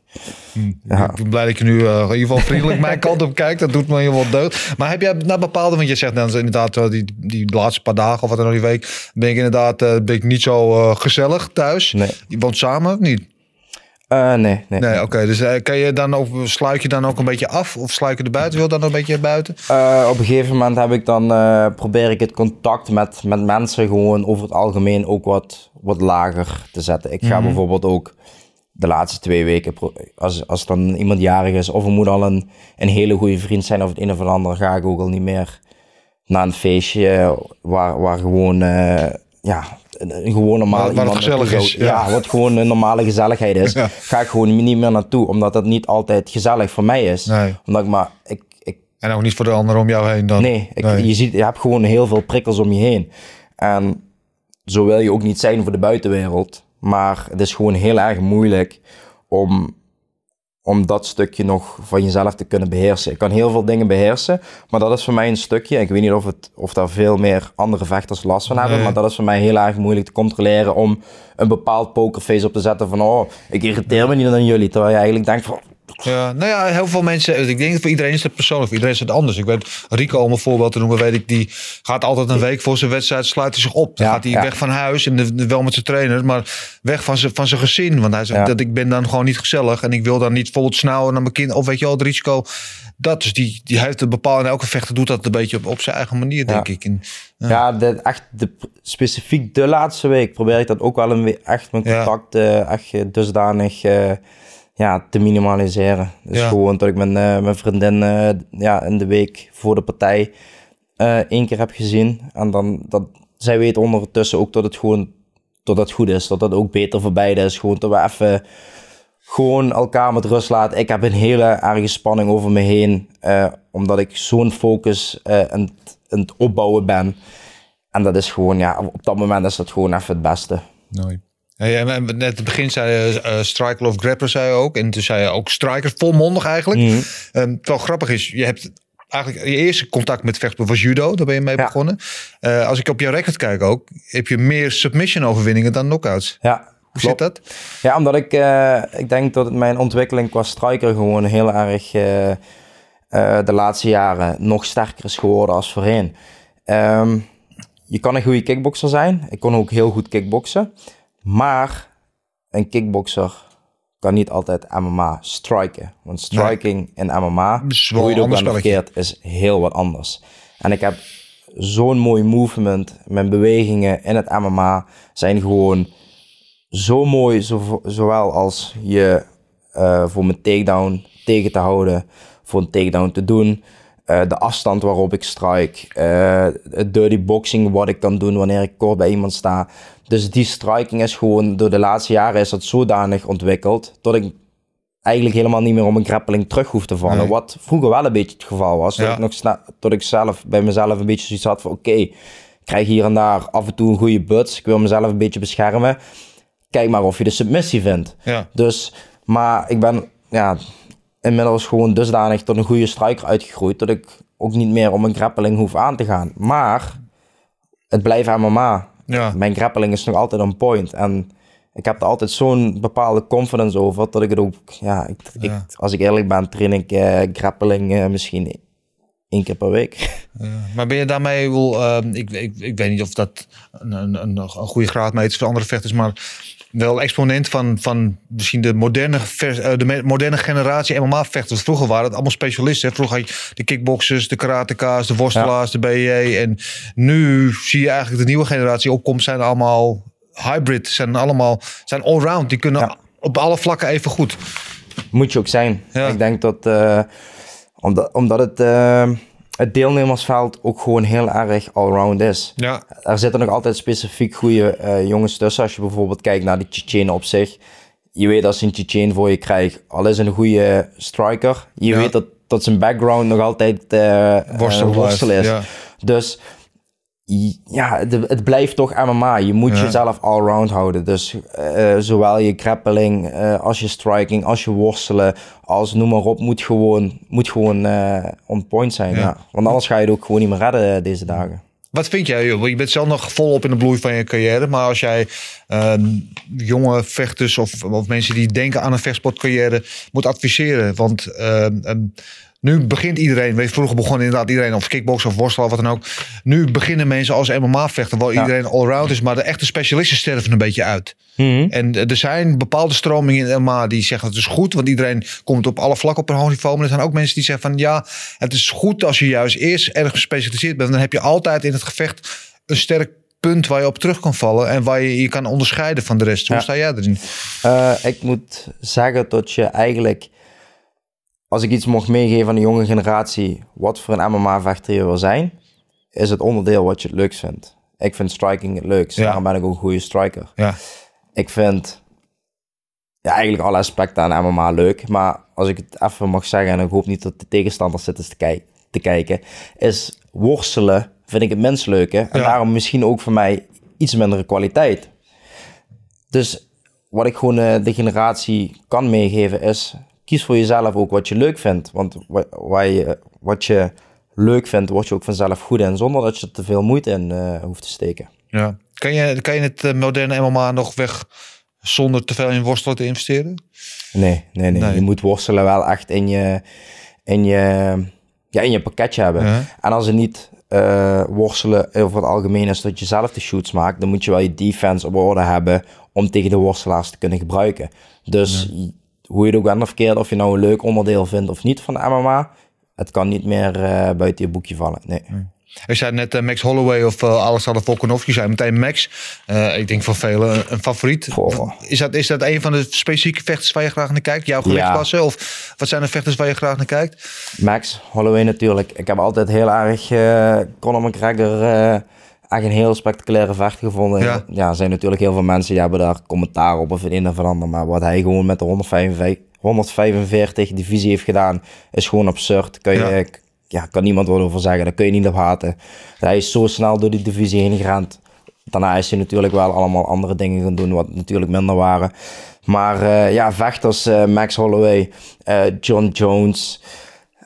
Hm. Ja. Ik ben blij dat je nu uh, in ieder geval vriendelijk mijn kant op kijkt. Dat doet me heel wat deugd. Maar heb jij naar bepaalde, want je zegt dan inderdaad uh, die, die laatste paar dagen of wat dan nog die week, ben ik inderdaad uh, ben ik niet zo gezellig thuis. Nee. Je woont samen of niet? Nee, nee. Nee, oké. Dus kan je dan ook, sluit je dan ook een beetje af? Of sluit je er buiten? Wil dan een beetje buiten? op een gegeven moment heb ik dan, probeer ik het contact met, met mensen gewoon over het algemeen ook wat, wat lager te zetten. Ik ga mhm. bijvoorbeeld ook de laatste twee weken, als, als dan iemand jarig is, of er moet al een, een hele goede vriend zijn of het een of ander, ga ik ook al niet meer naar een feestje waar, waar gewoon, ja, een, gewoon normaal waar, iemand is. Ja. wat gewoon een normale gezelligheid is, ga ik gewoon niet meer naartoe, omdat dat niet altijd gezellig voor mij is. Nee. Omdat ik maar, ik, ik, en ook niet voor de anderen om jou heen dan? Nee, ik, Je, ziet, je hebt gewoon heel veel prikkels om je heen. En zo wil je ook niet zijn voor de buitenwereld. Maar het is gewoon heel erg moeilijk om om dat stukje nog van jezelf te kunnen beheersen. Ik kan heel veel dingen beheersen, maar dat is voor mij een stukje. Ik weet niet of, het, of daar veel meer andere vechters last van hebben, Nee. maar dat is voor mij heel erg moeilijk te controleren om een bepaald pokerface op te zetten van oh, ik irriteer me niet aan jullie. Terwijl je eigenlijk denkt van, Ja, nou ja, heel veel mensen. Ik denk dat voor iedereen is het persoonlijk, voor iedereen is het anders. Ik weet, Rico, om een voorbeeld te noemen, weet ik, die gaat altijd een week voor zijn wedstrijd, sluit hij zich op. Dan Ja, gaat hij ja. weg van huis en de- wel met zijn trainer, maar weg van zijn, van zijn gezin. Want hij zegt Ja. dat ik ben dan gewoon niet gezellig en ik wil dan niet bijvoorbeeld snauwen naar mijn kind. Of weet je wel, het risico. Dat dus die, die heeft een bepaalde, en elke vechter doet dat een beetje op, op zijn eigen manier, denk ik. En, Ja, de, echt de, specifiek de laatste week probeer ik dat ook wel een echt mijn contact eh, echt eh, dusdanig eh, ja, te minimaliseren. Dus Ja. gewoon dat ik mijn, eh, mijn vriendin eh, ja, in de week voor de partij eh, één keer heb gezien. En dan dat zij weet ondertussen ook dat het gewoon dat het goed is. Dat dat ook beter voor beide is. Gewoon dat we even gewoon elkaar met rust laten. Ik heb een hele erge spanning over me heen. omdat ik zo'n focus aan, het- aan het opbouwen ben. En dat is gewoon, ja, op dat moment is dat gewoon even het beste. En net het begin zei je eh, striker of grappler, zei je ook. En toen zei je ook striker, volmondig eigenlijk. Mhm. Ehm, terwijl grappig is, je hebt eigenlijk je eerste contact met vechten was judo. Daar ben je mee Ja. begonnen. Eh, als ik op jouw record kijk ook, heb je meer submission overwinningen dan knockouts. Ja, Hoe zit dat? Ja, omdat ik, eh, ik denk dat mijn ontwikkeling qua striker gewoon heel erg de laatste jaren nog sterker is geworden als voorheen. Ehm, je kan een goede kickboxer zijn. Ik kon ook heel goed kickboksen. Maar een kickboxer kan niet altijd MMA striken. Want striking in MMA, hoe je het ook verkeerd, is heel wat anders. En ik heb zo'n mooi movement. Mijn bewegingen in het MMA zijn gewoon zo mooi, zo, zowel als je eh, voor mijn takedown tegen te houden, voor een takedown te doen, eh, de afstand waarop ik strike, eh, het dirty boxing wat ik kan doen wanneer ik kort bij iemand sta. Dus die striking is gewoon, door de laatste jaren is dat zodanig ontwikkeld, dat ik eigenlijk helemaal niet meer om een grappeling terug hoef te vallen. Nee. Wat vroeger wel een beetje het geval was. Dat, Ja. ik, nog dat ik zelf bij mezelf een beetje zoiets had van oké, ik krijg hier en daar af en toe een goede buts. Ik wil mezelf een beetje beschermen. Kijk maar of je de submissie vindt. Ja. Dus, maar ik ben ja, inmiddels gewoon dusdanig tot een goede striker uitgegroeid dat ik ook niet meer om een grappeling hoef aan te gaan. Maar het blijft MMA. Ja. Mijn grappeling is nog altijd on point. En ik heb er altijd zo'n bepaalde confidence over dat ik het ook, ja, ik, als ik eerlijk ben, train ik eh grappeling eh, misschien één keer per week. Maar ben je daarmee, wel, ehm, ik, ik, ik weet niet of dat een, een, een, een goede graadmeter is voor andere vechters, maar wel exponent van, van misschien de moderne, vers- eh, de moderne generatie MMA-vechters. Vroeger waren het allemaal specialisten. hè. Vroeger had je de kickboxers, de karateka's, de worstelaars, de BJ. En nu zie je eigenlijk de nieuwe generatie opkomt, zijn allemaal hybrid, zijn allemaal zijn allround. Die kunnen Ja. op alle vlakken even goed. Moet je ook zijn. Ja. Ik denk dat, eh, omdat, omdat het, eh, het deelnemersveld ook gewoon heel erg allround is. Ja, Er zitten nog altijd specifiek goede eh, jongens tussen. Als je bijvoorbeeld kijkt naar de Tsjetsjenen op zich. Je weet als je een Tsjetsjen voor je krijgt, al is een goede striker. Je Ja. weet dat, dat zijn background nog altijd eh, Worstel is. ja. Dus ja, de- het blijft toch MMA. Je moet Ja. jezelf allround houden. Dus eh, zowel je grappling, eh, als je striking, als je worstelen, als noem maar op, moet gewoon, moet gewoon eh, on point zijn. Ja. Ja. Want anders ga je het ook gewoon niet meer redden eh, deze dagen. Wat vind jij? joh? Je bent zelf nog volop in de bloei van je carrière. Maar als jij ehm, jonge vechters of, of mensen die denken aan een vechtsportcarrière moet adviseren. Want ehm, ehm, nu begint iedereen. Weet je, vroeger begon inderdaad iedereen of kickboksen of worstelen of wat dan ook. Nu beginnen mensen als MMA-vechter. Waar Ja. iedereen allround is. Maar de echte specialisten sterven een beetje uit. En eh, er zijn bepaalde stromingen in MMA die zeggen het is goed, want iedereen komt op alle vlakken op een hoog niveau. Maar er zijn ook mensen die zeggen van ja, het is goed als je juist eerst erg gespecialiseerd bent. Dan heb je altijd in het gevecht een sterk punt waar je op terug kan vallen en waar je je kan onderscheiden van de rest. Hoe Ja. sta jij erin? Eh, ik moet zeggen dat je eigenlijk, als ik iets mocht meegeven aan de jonge generatie, wat voor een MMA-vechter je wil zijn, is het onderdeel wat je het leukst vindt. Ik vind striking het leukst, Ja. daarom ben ik ook een goede striker. Ja, Ik vind ja, eigenlijk alle aspecten aan MMA leuk, maar als ik het even mag zeggen, en ik hoop niet dat de tegenstanders zitten te, te kijken, is worstelen vind ik het minst leuke. En Ja. daarom misschien ook voor mij iets mindere kwaliteit. Dus wat ik gewoon eh, de generatie kan meegeven is, kies voor jezelf ook wat je leuk vindt. Want wa- waar je, wat je leuk vindt, word je ook vanzelf goed in. Zonder dat je er te veel moeite in eh, hoeft te steken. Ja. Kan, je, kan je het eh, moderne MMA nog weg zonder te veel in worstelen te investeren? Nee, nee, nee, Nee. Je moet worstelen wel echt in je, in je, ja, in je pakketje hebben. Ja. En als het niet eh, worstelen over het algemeen is dat je zelf de shoots maakt, dan moet je wel je defense op orde hebben om tegen de worstelaars te kunnen gebruiken. Dus hoe je het ook bent of of je nou een leuk onderdeel vindt of niet van de MMA, het kan niet meer eh, buiten je boekje vallen. Nee. Je zei net eh, Max Holloway of uh, Alexander Volkanov. Je zei meteen Max. Ik denk van velen een, een favoriet. Goh. Is dat, is dat een van de specifieke vechters waar je graag naar kijkt? Jouw gewichtsklasse? Of wat zijn de vechters waar je graag naar kijkt? Max Holloway natuurlijk. Ik heb altijd heel erg Conor McGregor echt een heel spectaculaire vecht gevonden. Ja. Ja. er zijn natuurlijk heel veel mensen die hebben daar commentaar op of het een of ander. Maar wat hij gewoon met de 145, 145 divisie heeft gedaan, is gewoon absurd. Kan, je, Ja. ja. kan niemand wat over zeggen. Daar kun je niet op haten. Hij is zo snel door die divisie heen gerend. Daarna is hij natuurlijk wel allemaal andere dingen gaan doen, wat natuurlijk minder waren. Maar eh, ja, vechters, eh, Max Holloway, eh, John Jones.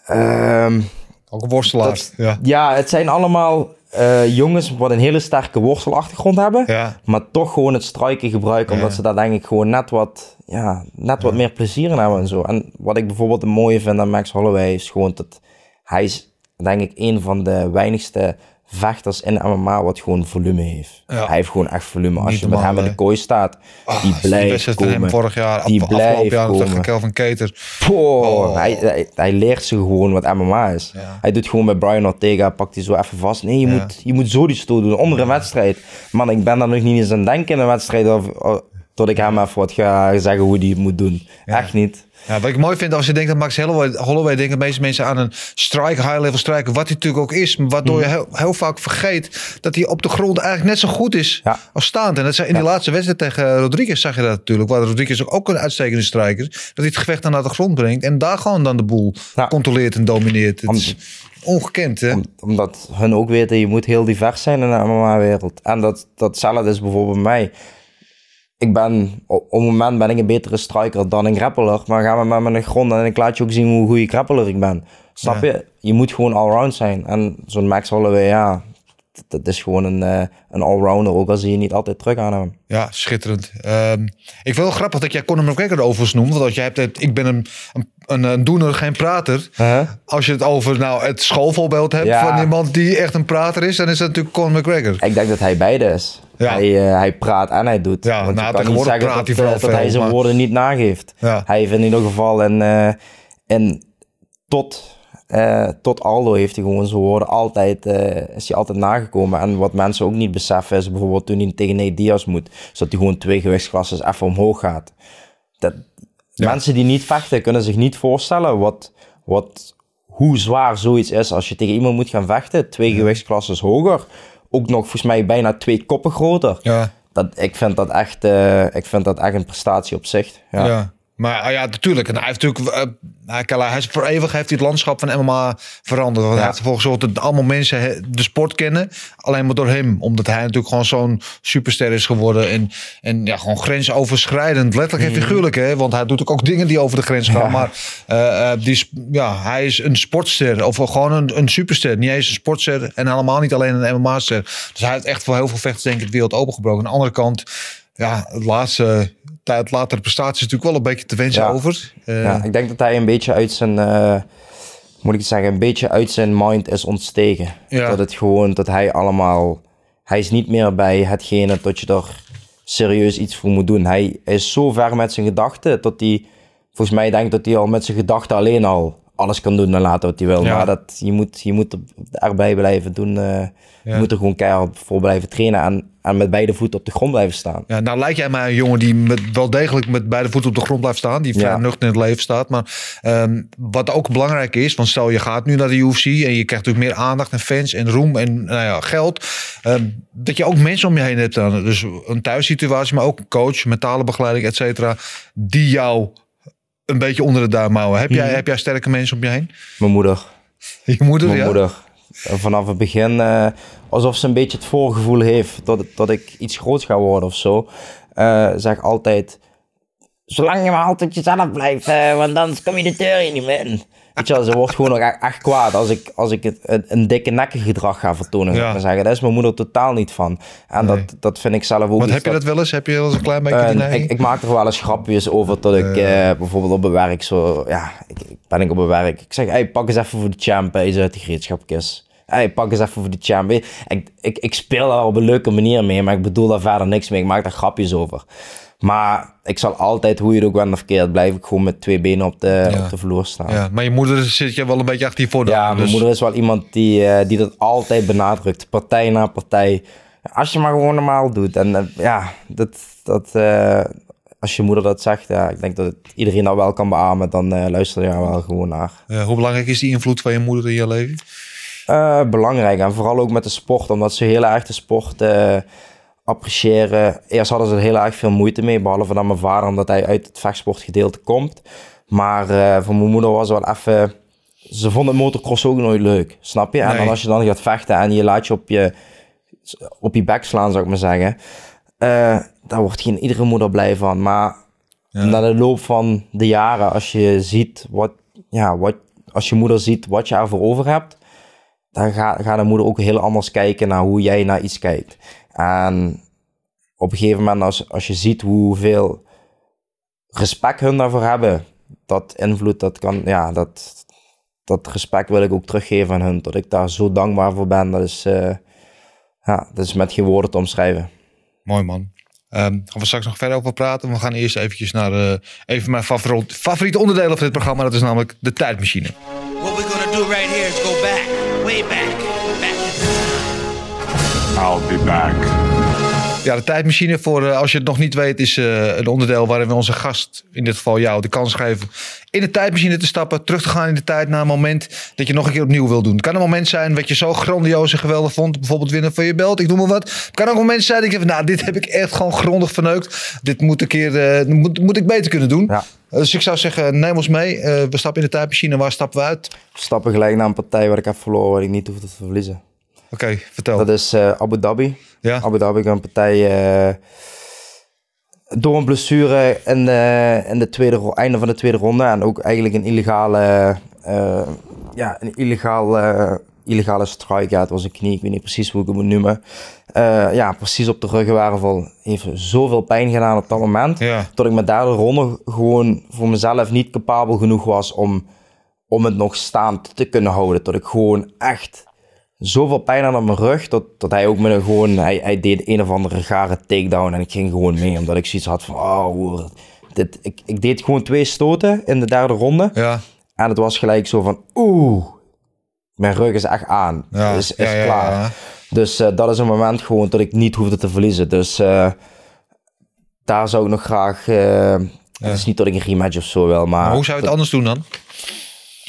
ehm, Ook een worstelaar. dat- ja. ja, het zijn allemaal eh, jongens wat een hele sterke worstelachtergrond hebben. Ja. Maar toch gewoon het strijken gebruiken. Omdat Ja. ze daar denk ik gewoon net wat, ja, net wat meer plezier in hebben en zo. En wat ik bijvoorbeeld het mooie vind aan Max Holloway is gewoon dat hij is denk ik een van de weinigste vechters in MMA wat gewoon volume heeft. Ja. Hij heeft gewoon echt volume. Als Niet je met hem in de kooi staat, Ah, die die blijft hem komen. vorig jaar, Die af, afgelopen blijft jaar tegen. Kelvin Keter. Oh. hij, hij, hij leert ze gewoon wat MMA is. Ja. Hij doet gewoon bij Brian Ortega, pakt hij zo even vast. Nee, je, Ja. moet, je moet zo die stoel doen onder een wedstrijd. Man, ik ben daar nog niet eens aan denken in een wedstrijd. Of- tot ik hem even wat ga zeggen hoe hij het moet doen. Echt niet. Ja, wat ik mooi vind als je denkt dat Max Holloway, Holloway denken de meeste mensen aan een striker, high-level striker, wat hij natuurlijk ook is, maar waardoor Mhm. je heel, heel vaak vergeet dat hij op de grond eigenlijk net zo goed is Ja. als staand. En dat zei, in die laatste wedstrijd tegen Rodriguez zag je dat natuurlijk, waar Rodriguez ook, ook een uitstekende striker is, dat hij het gevecht dan naar de grond brengt en daar gewoon dan de boel Ja. controleert en domineert. Het Om- is ongekend, hè? Om- omdat hun ook weten, je moet heel divers zijn in de MMA-wereld. En dat, datzelfde is bijvoorbeeld bij mij. Ik ben, op, op het moment ben ik een betere striker dan een grappler. Maar gaan we met me naar de grond en ik laat je ook zien hoe goede grappler ik ben. Snap Ja. je? Je moet gewoon allround zijn. En zo'n Max Holloway, ja, dat- is gewoon een, eh, een allrounder. Ook al zie je niet altijd terug aan hem. Ja, schitterend. Ehm, ik vind wel grappig dat jij Conor McGregor overigens noemt. Want jij hebt het, ik ben een, een, een, een doener, geen prater. Als je het over nou, het schoolvoorbeeld hebt Ja. van iemand die echt een prater is, dan is dat natuurlijk Conor McGregor. Ik denk dat hij beide is. Ja. Hij, eh, hij praat en hij doet. Ja, Want nou, je kan niet zeggen praat dat, hij eh, dat hij zijn maar- woorden niet nageeft. Ja. Hij heeft in ieder geval in, eh, in tot, eh, tot Aldo heeft hij gewoon zijn woorden altijd, eh, is hij altijd nagekomen. En wat mensen ook niet beseffen is bijvoorbeeld toen hij tegen Nate Diaz moet, is dat hij gewoon twee gewichtsklassen even omhoog gaat. Dat, Mensen die niet vechten kunnen zich niet voorstellen wat, wat, hoe zwaar zoiets is als je tegen iemand moet gaan vechten. Twee gewichtsklassen hoger. Ook nog volgens mij bijna twee koppen groter. Ja. Dat, ik, vind dat echt, eh, ik vind dat echt een prestatie op zich. Ja. Maar ah ja, natuurlijk. En hij heeft natuurlijk. eh, hij, kan- hij is voor eeuwig heeft hij het landschap van MMA veranderd. Want hij Ja. heeft ervoor gezorgd dat allemaal mensen de sport kennen. Alleen maar door hem. Omdat hij natuurlijk gewoon zo'n superster is geworden. En, en ja, gewoon grensoverschrijdend. Letterlijk en figuurlijk. Hè? Want hij doet ook, ook dingen die over de grens gaan. Ja. Maar eh, eh, die, ja, hij is een sportster. Of gewoon een, een superster. Niet eens een sportster. En helemaal niet alleen een MMA-ster. Dus hij heeft echt voor heel veel vechters denk ik het wereld opengebroken. Aan de andere kant. Ja, het laatste tijd latere prestaties natuurlijk wel een beetje te wensen Ja. over. Eh, Ja, ik denk dat hij een beetje uit zijn, eh, moet ik zeggen, een beetje uit zijn mind is ontstegen. Ja. Dat het gewoon, dat hij allemaal, hij is niet meer bij hetgene dat je er serieus iets voor moet doen. Hij is zo ver met zijn gedachten dat hij, volgens mij denkt dat hij al met zijn gedachten alleen al alles kan doen en laten wat hij wil. Ja. Maar dat, je, moet, je moet er- erbij blijven doen. eh, Je moet er gewoon keihard voor blijven trainen en, en met beide voeten op de grond blijven staan. Ja, nou lijkt jij mij een jongen die met, wel degelijk met beide voeten op de grond blijft staan. Die vrij Ja. nuchter in het leven staat. Maar ehm, wat ook belangrijk is, want stel je gaat nu naar de UFC en je krijgt natuurlijk meer aandacht en fans en roem en nou ja, geld. ehm, dat je ook mensen om je heen hebt dan. Dus een thuissituatie, maar ook een coach, mentale begeleiding, et cetera. Die jou een beetje onder de duim houden. Heb jij, Mhm. heb jij sterke mensen om je heen? Mijn moeder. Je moeder, Mijn ja? moeder. En Vanaf het begin, eh, alsof ze een beetje het voorgevoel heeft dat, dat ik iets groots ga worden of zo. eh zeg altijd, zolang je maar altijd jezelf blijft, eh, want anders kom je de deur hier niet meer in. Weet je wel, ze wordt gewoon ook echt, kwaad als ik, als ik het, een, een dikke nekkig gedrag ga vertonen. Ja. zeggen. Daar is mijn moeder totaal niet van. En Nee. dat, dat vind ik zelf ook iets heb je dat wel eens? Heb je wel eens een klein beetje die en neiging? ik, ik maak er wel eens grapjes over dat ik eh, bijvoorbeeld op mijn werk zo, ja, ik, ik ben ik op mijn werk. Ik zeg, hey, pak eens even voor de champ, zo uit de gereedschapkist. Hey, pak eens even voor de champ. Ik, ik, ik speel daar op een leuke manier mee, maar ik bedoel daar verder niks mee. Ik maak daar grapjes over. Maar ik zal altijd, hoe je het ook bent of keert, blijf ik gewoon met twee benen op de, Ja. op de vloer staan. ja, maar je moeder zit je wel een beetje achter je voordeel. Ja, mijn dus- moeder is wel iemand die, eh, die dat altijd benadrukt. Partij na partij. Als je maar gewoon normaal doet. En eh, ja, dat, dat, eh, als je moeder dat zegt, ja, ik denk dat iedereen dat wel kan beamen. Dan luister je er wel gewoon naar. Hoe belangrijk is die invloed van je moeder in je leven? Belangrijk. En vooral ook met de sport, omdat ze heel erg de sport appreciëren. Eerst hadden ze er heel erg veel moeite mee, behalve dan mijn vader, omdat hij uit het vechtsportgedeelte komt. Maar eh, voor mijn moeder was het wel even... Ze vonden motocross ook nooit leuk, snap je? En Nee. dan als je dan gaat vechten en je laat je op je, op je bek slaan, zou ik maar zeggen. eh, daar wordt geen iedere moeder blij van. Maar Ja. na de loop van de jaren, als je ziet wat, ja, wat, als je moeder ziet wat je ervoor over hebt, dan gaat gaat de moeder ook heel anders kijken naar hoe jij naar iets kijkt. En op een gegeven moment, als, als je ziet hoeveel respect hun daarvoor hebben, dat invloed, dat kan, ja, dat, dat respect wil ik ook teruggeven aan hun. Dat ik daar zo dankbaar voor ben, dat is, eh, ja, dat is met geen woorden te omschrijven. Mooi man. Ehm gaan we straks nog verder over praten. We gaan eerst eventjes naar eh even mijn favori- favoriete onderdelen van dit programma. Dat is namelijk de tijdmachine. What we're gonna do right here is go back, way back, I'll be back. Ja, de tijdmachine, voor, eh, als je het nog niet weet, is eh, een onderdeel waarin we onze gast, in dit geval jou, de kans geven in de tijdmachine te stappen, terug te gaan in de tijd naar een moment dat je nog een keer opnieuw wil doen. Het kan een moment zijn wat je zo grandioos en geweldig vond, bijvoorbeeld winnen van je belt, ik noem maar wat. Het kan ook een moment zijn dat je van, nou, dit heb ik echt gewoon grondig verneukt. Dit moet, een keer, eh, moet, moet ik beter kunnen doen. Ja. Dus ik zou zeggen, neem ons mee. Eh, we stappen in de tijdmachine. Waar stappen we uit? We stappen gelijk naar een partij waar ik heb verloren, waar ik niet hoefde te verliezen. Oké, vertel. Dat is eh, Abu Dhabi. ja? Abu Dhabi een partij eh, door een blessure in de, in de tweede, einde van de tweede ronde. En ook eigenlijk een illegale, eh, ja, een illegale, illegale strike. Ja, het was een knie, ik weet niet precies hoe ik het moet noemen. Ja, precies op de ruggenwervel. Heeft zoveel pijn gedaan op dat moment. Ja. Dat ik met derde ronde gewoon voor mezelf niet capabel genoeg was om, om het nog staand te kunnen houden. Dat ik gewoon echt zoveel pijn op mijn rug, dat, dat hij ook met een gewoon, hij, hij deed een of andere gare takedown en ik ging gewoon mee, omdat ik zoiets had van, oh, dit, ik, ik deed gewoon twee stoten in de derde ronde Ja. en het was gelijk zo van, oeh, mijn rug is echt aan, Ja, is, is ja, ja, klaar. ja. Dus eh, dat is een moment gewoon dat ik niet hoefde te verliezen, dus eh, daar zou ik nog graag, eh, het is niet dat ik een rematch of zo wil, maar... Maar hoe zou je het anders doen dan?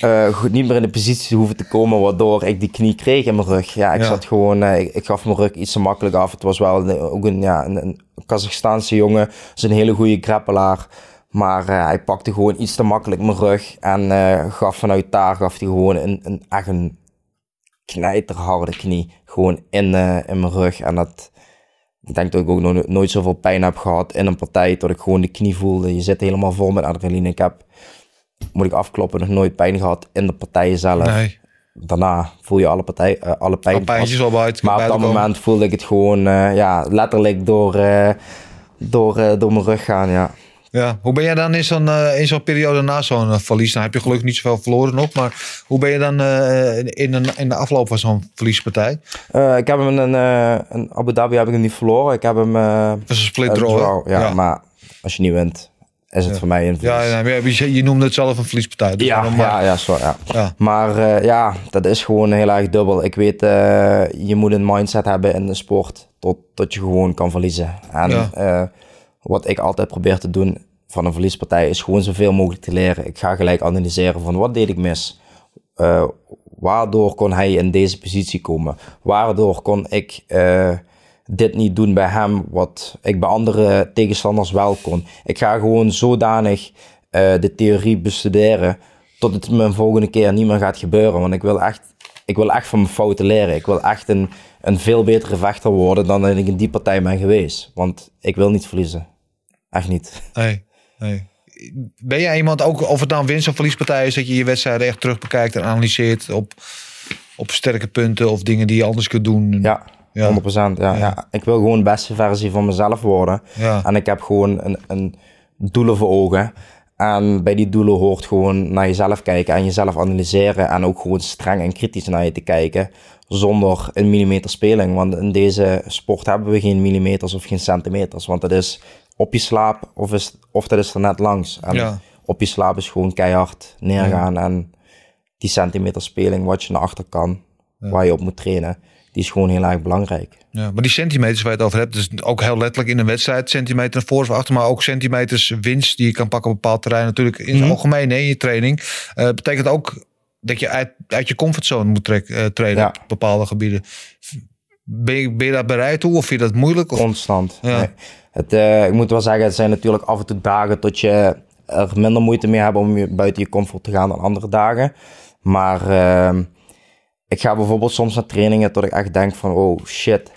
Eh, goed, niet meer in de positie hoeven te komen waardoor ik die knie kreeg in mijn rug. Ja, ik Ja. zat gewoon, eh, ik, ik gaf mijn rug iets te makkelijk af. Het was wel een- ook een, ja, een, een Kazachstaanse jongen, is een hele goede grappelaar. Maar eh, hij pakte gewoon iets te makkelijk mijn rug en gaf vanuit daar gaf hij gewoon een, een, echt een knijterharde knie gewoon in, in mijn rug. En dat, ik denk dat ik ook nog nooit zoveel pijn heb gehad in een partij, dat ik gewoon de knie voelde. Je zit helemaal vol met adrenaline. Ik heb moet ik afkloppen, nog nooit pijn gehad in de partijen zelf. Nee. Daarna voel je alle, partij, eh, alle pijn. Al pijntjes wel buiten. maar op dat komen. moment voelde ik het gewoon eh, ja, letterlijk door, eh, door, door mijn rug gaan. Ja. Ja, hoe ben jij dan in zo'n, in zo'n periode na zo'n verlies? Nou heb je gelukkig niet zoveel verloren nog, maar hoe ben je dan in, een, in de afloop van zo'n verliespartij? Ik heb hem in, in Abu Dhabi heb ik hem niet verloren. Ik heb hem Dat is een split een draw. hè? draw. Ja, ja. maar als je niet wint, is het voor mij een Ja, verlies. ja, maar je, je noemde het zelf een verliespartij. Dus Ja, maar- ja, ja, zo, ja. ja. Maar eh, ja, dat is gewoon heel erg dubbel. Ik weet, eh, je moet een mindset hebben in de sport tot, tot je gewoon kan verliezen. En eh, wat ik altijd probeer te doen van een verliespartij is gewoon zoveel mogelijk te leren. Ik ga gelijk analyseren van wat deed ik mis? Waardoor kon hij in deze positie komen? Waardoor kon ik dit niet doen bij hem wat ik bij andere tegenstanders wel kon? Ik ga gewoon zodanig eh, de theorie bestuderen tot het me een volgende keer niet meer gaat gebeuren. Want ik wil echt, ik wil echt van mijn fouten leren. Ik wil echt een, een veel betere vechter worden dan dat ik in die partij ben geweest. Want ik wil niet verliezen. Echt niet. Nee, nee. Ben jij iemand, ook of het nou winst- of verliespartij is, dat je je wedstrijden echt terug bekijkt en analyseert op, op sterke punten of dingen die je anders kunt doen? Ja, Ja. 100%. Ja, ja. Ik wil gewoon de beste versie van mezelf worden. Ja. En ik heb gewoon een, een doelen voor ogen. En bij die doelen hoort gewoon naar jezelf kijken en jezelf analyseren. En ook gewoon streng en kritisch naar je te kijken. Zonder een millimeter speling. Want in deze sport hebben we geen millimeters of geen centimeters. Want dat is op je slaap of, is, of dat is er net langs. En Ja. op je slaap is gewoon keihard neergaan. En die centimeter speling wat je naar achter kan, waar je op moet trainen, die is gewoon heel erg belangrijk. Ja, maar die centimeters waar je het over hebt, dus ook heel letterlijk in een wedstrijd, centimeter naar voren of achter, maar ook centimeters winst die je kan pakken op een bepaald terrein. Natuurlijk in het algemeen hè, in je training. Eh betekent ook dat je uit, uit je comfortzone moet trek, eh, trainen Ja. op bepaalde gebieden. Ben je, ben je daar bereid toe of vind je dat moeilijk? Of, Constant. Ja. Nee. Het, eh, ik moet wel zeggen, het zijn natuurlijk af en toe dagen dat je er minder moeite mee hebt om je buiten je comfort te gaan dan andere dagen. Maar ehm, ik ga bijvoorbeeld soms naar trainingen dat ik echt denk van, oh shit,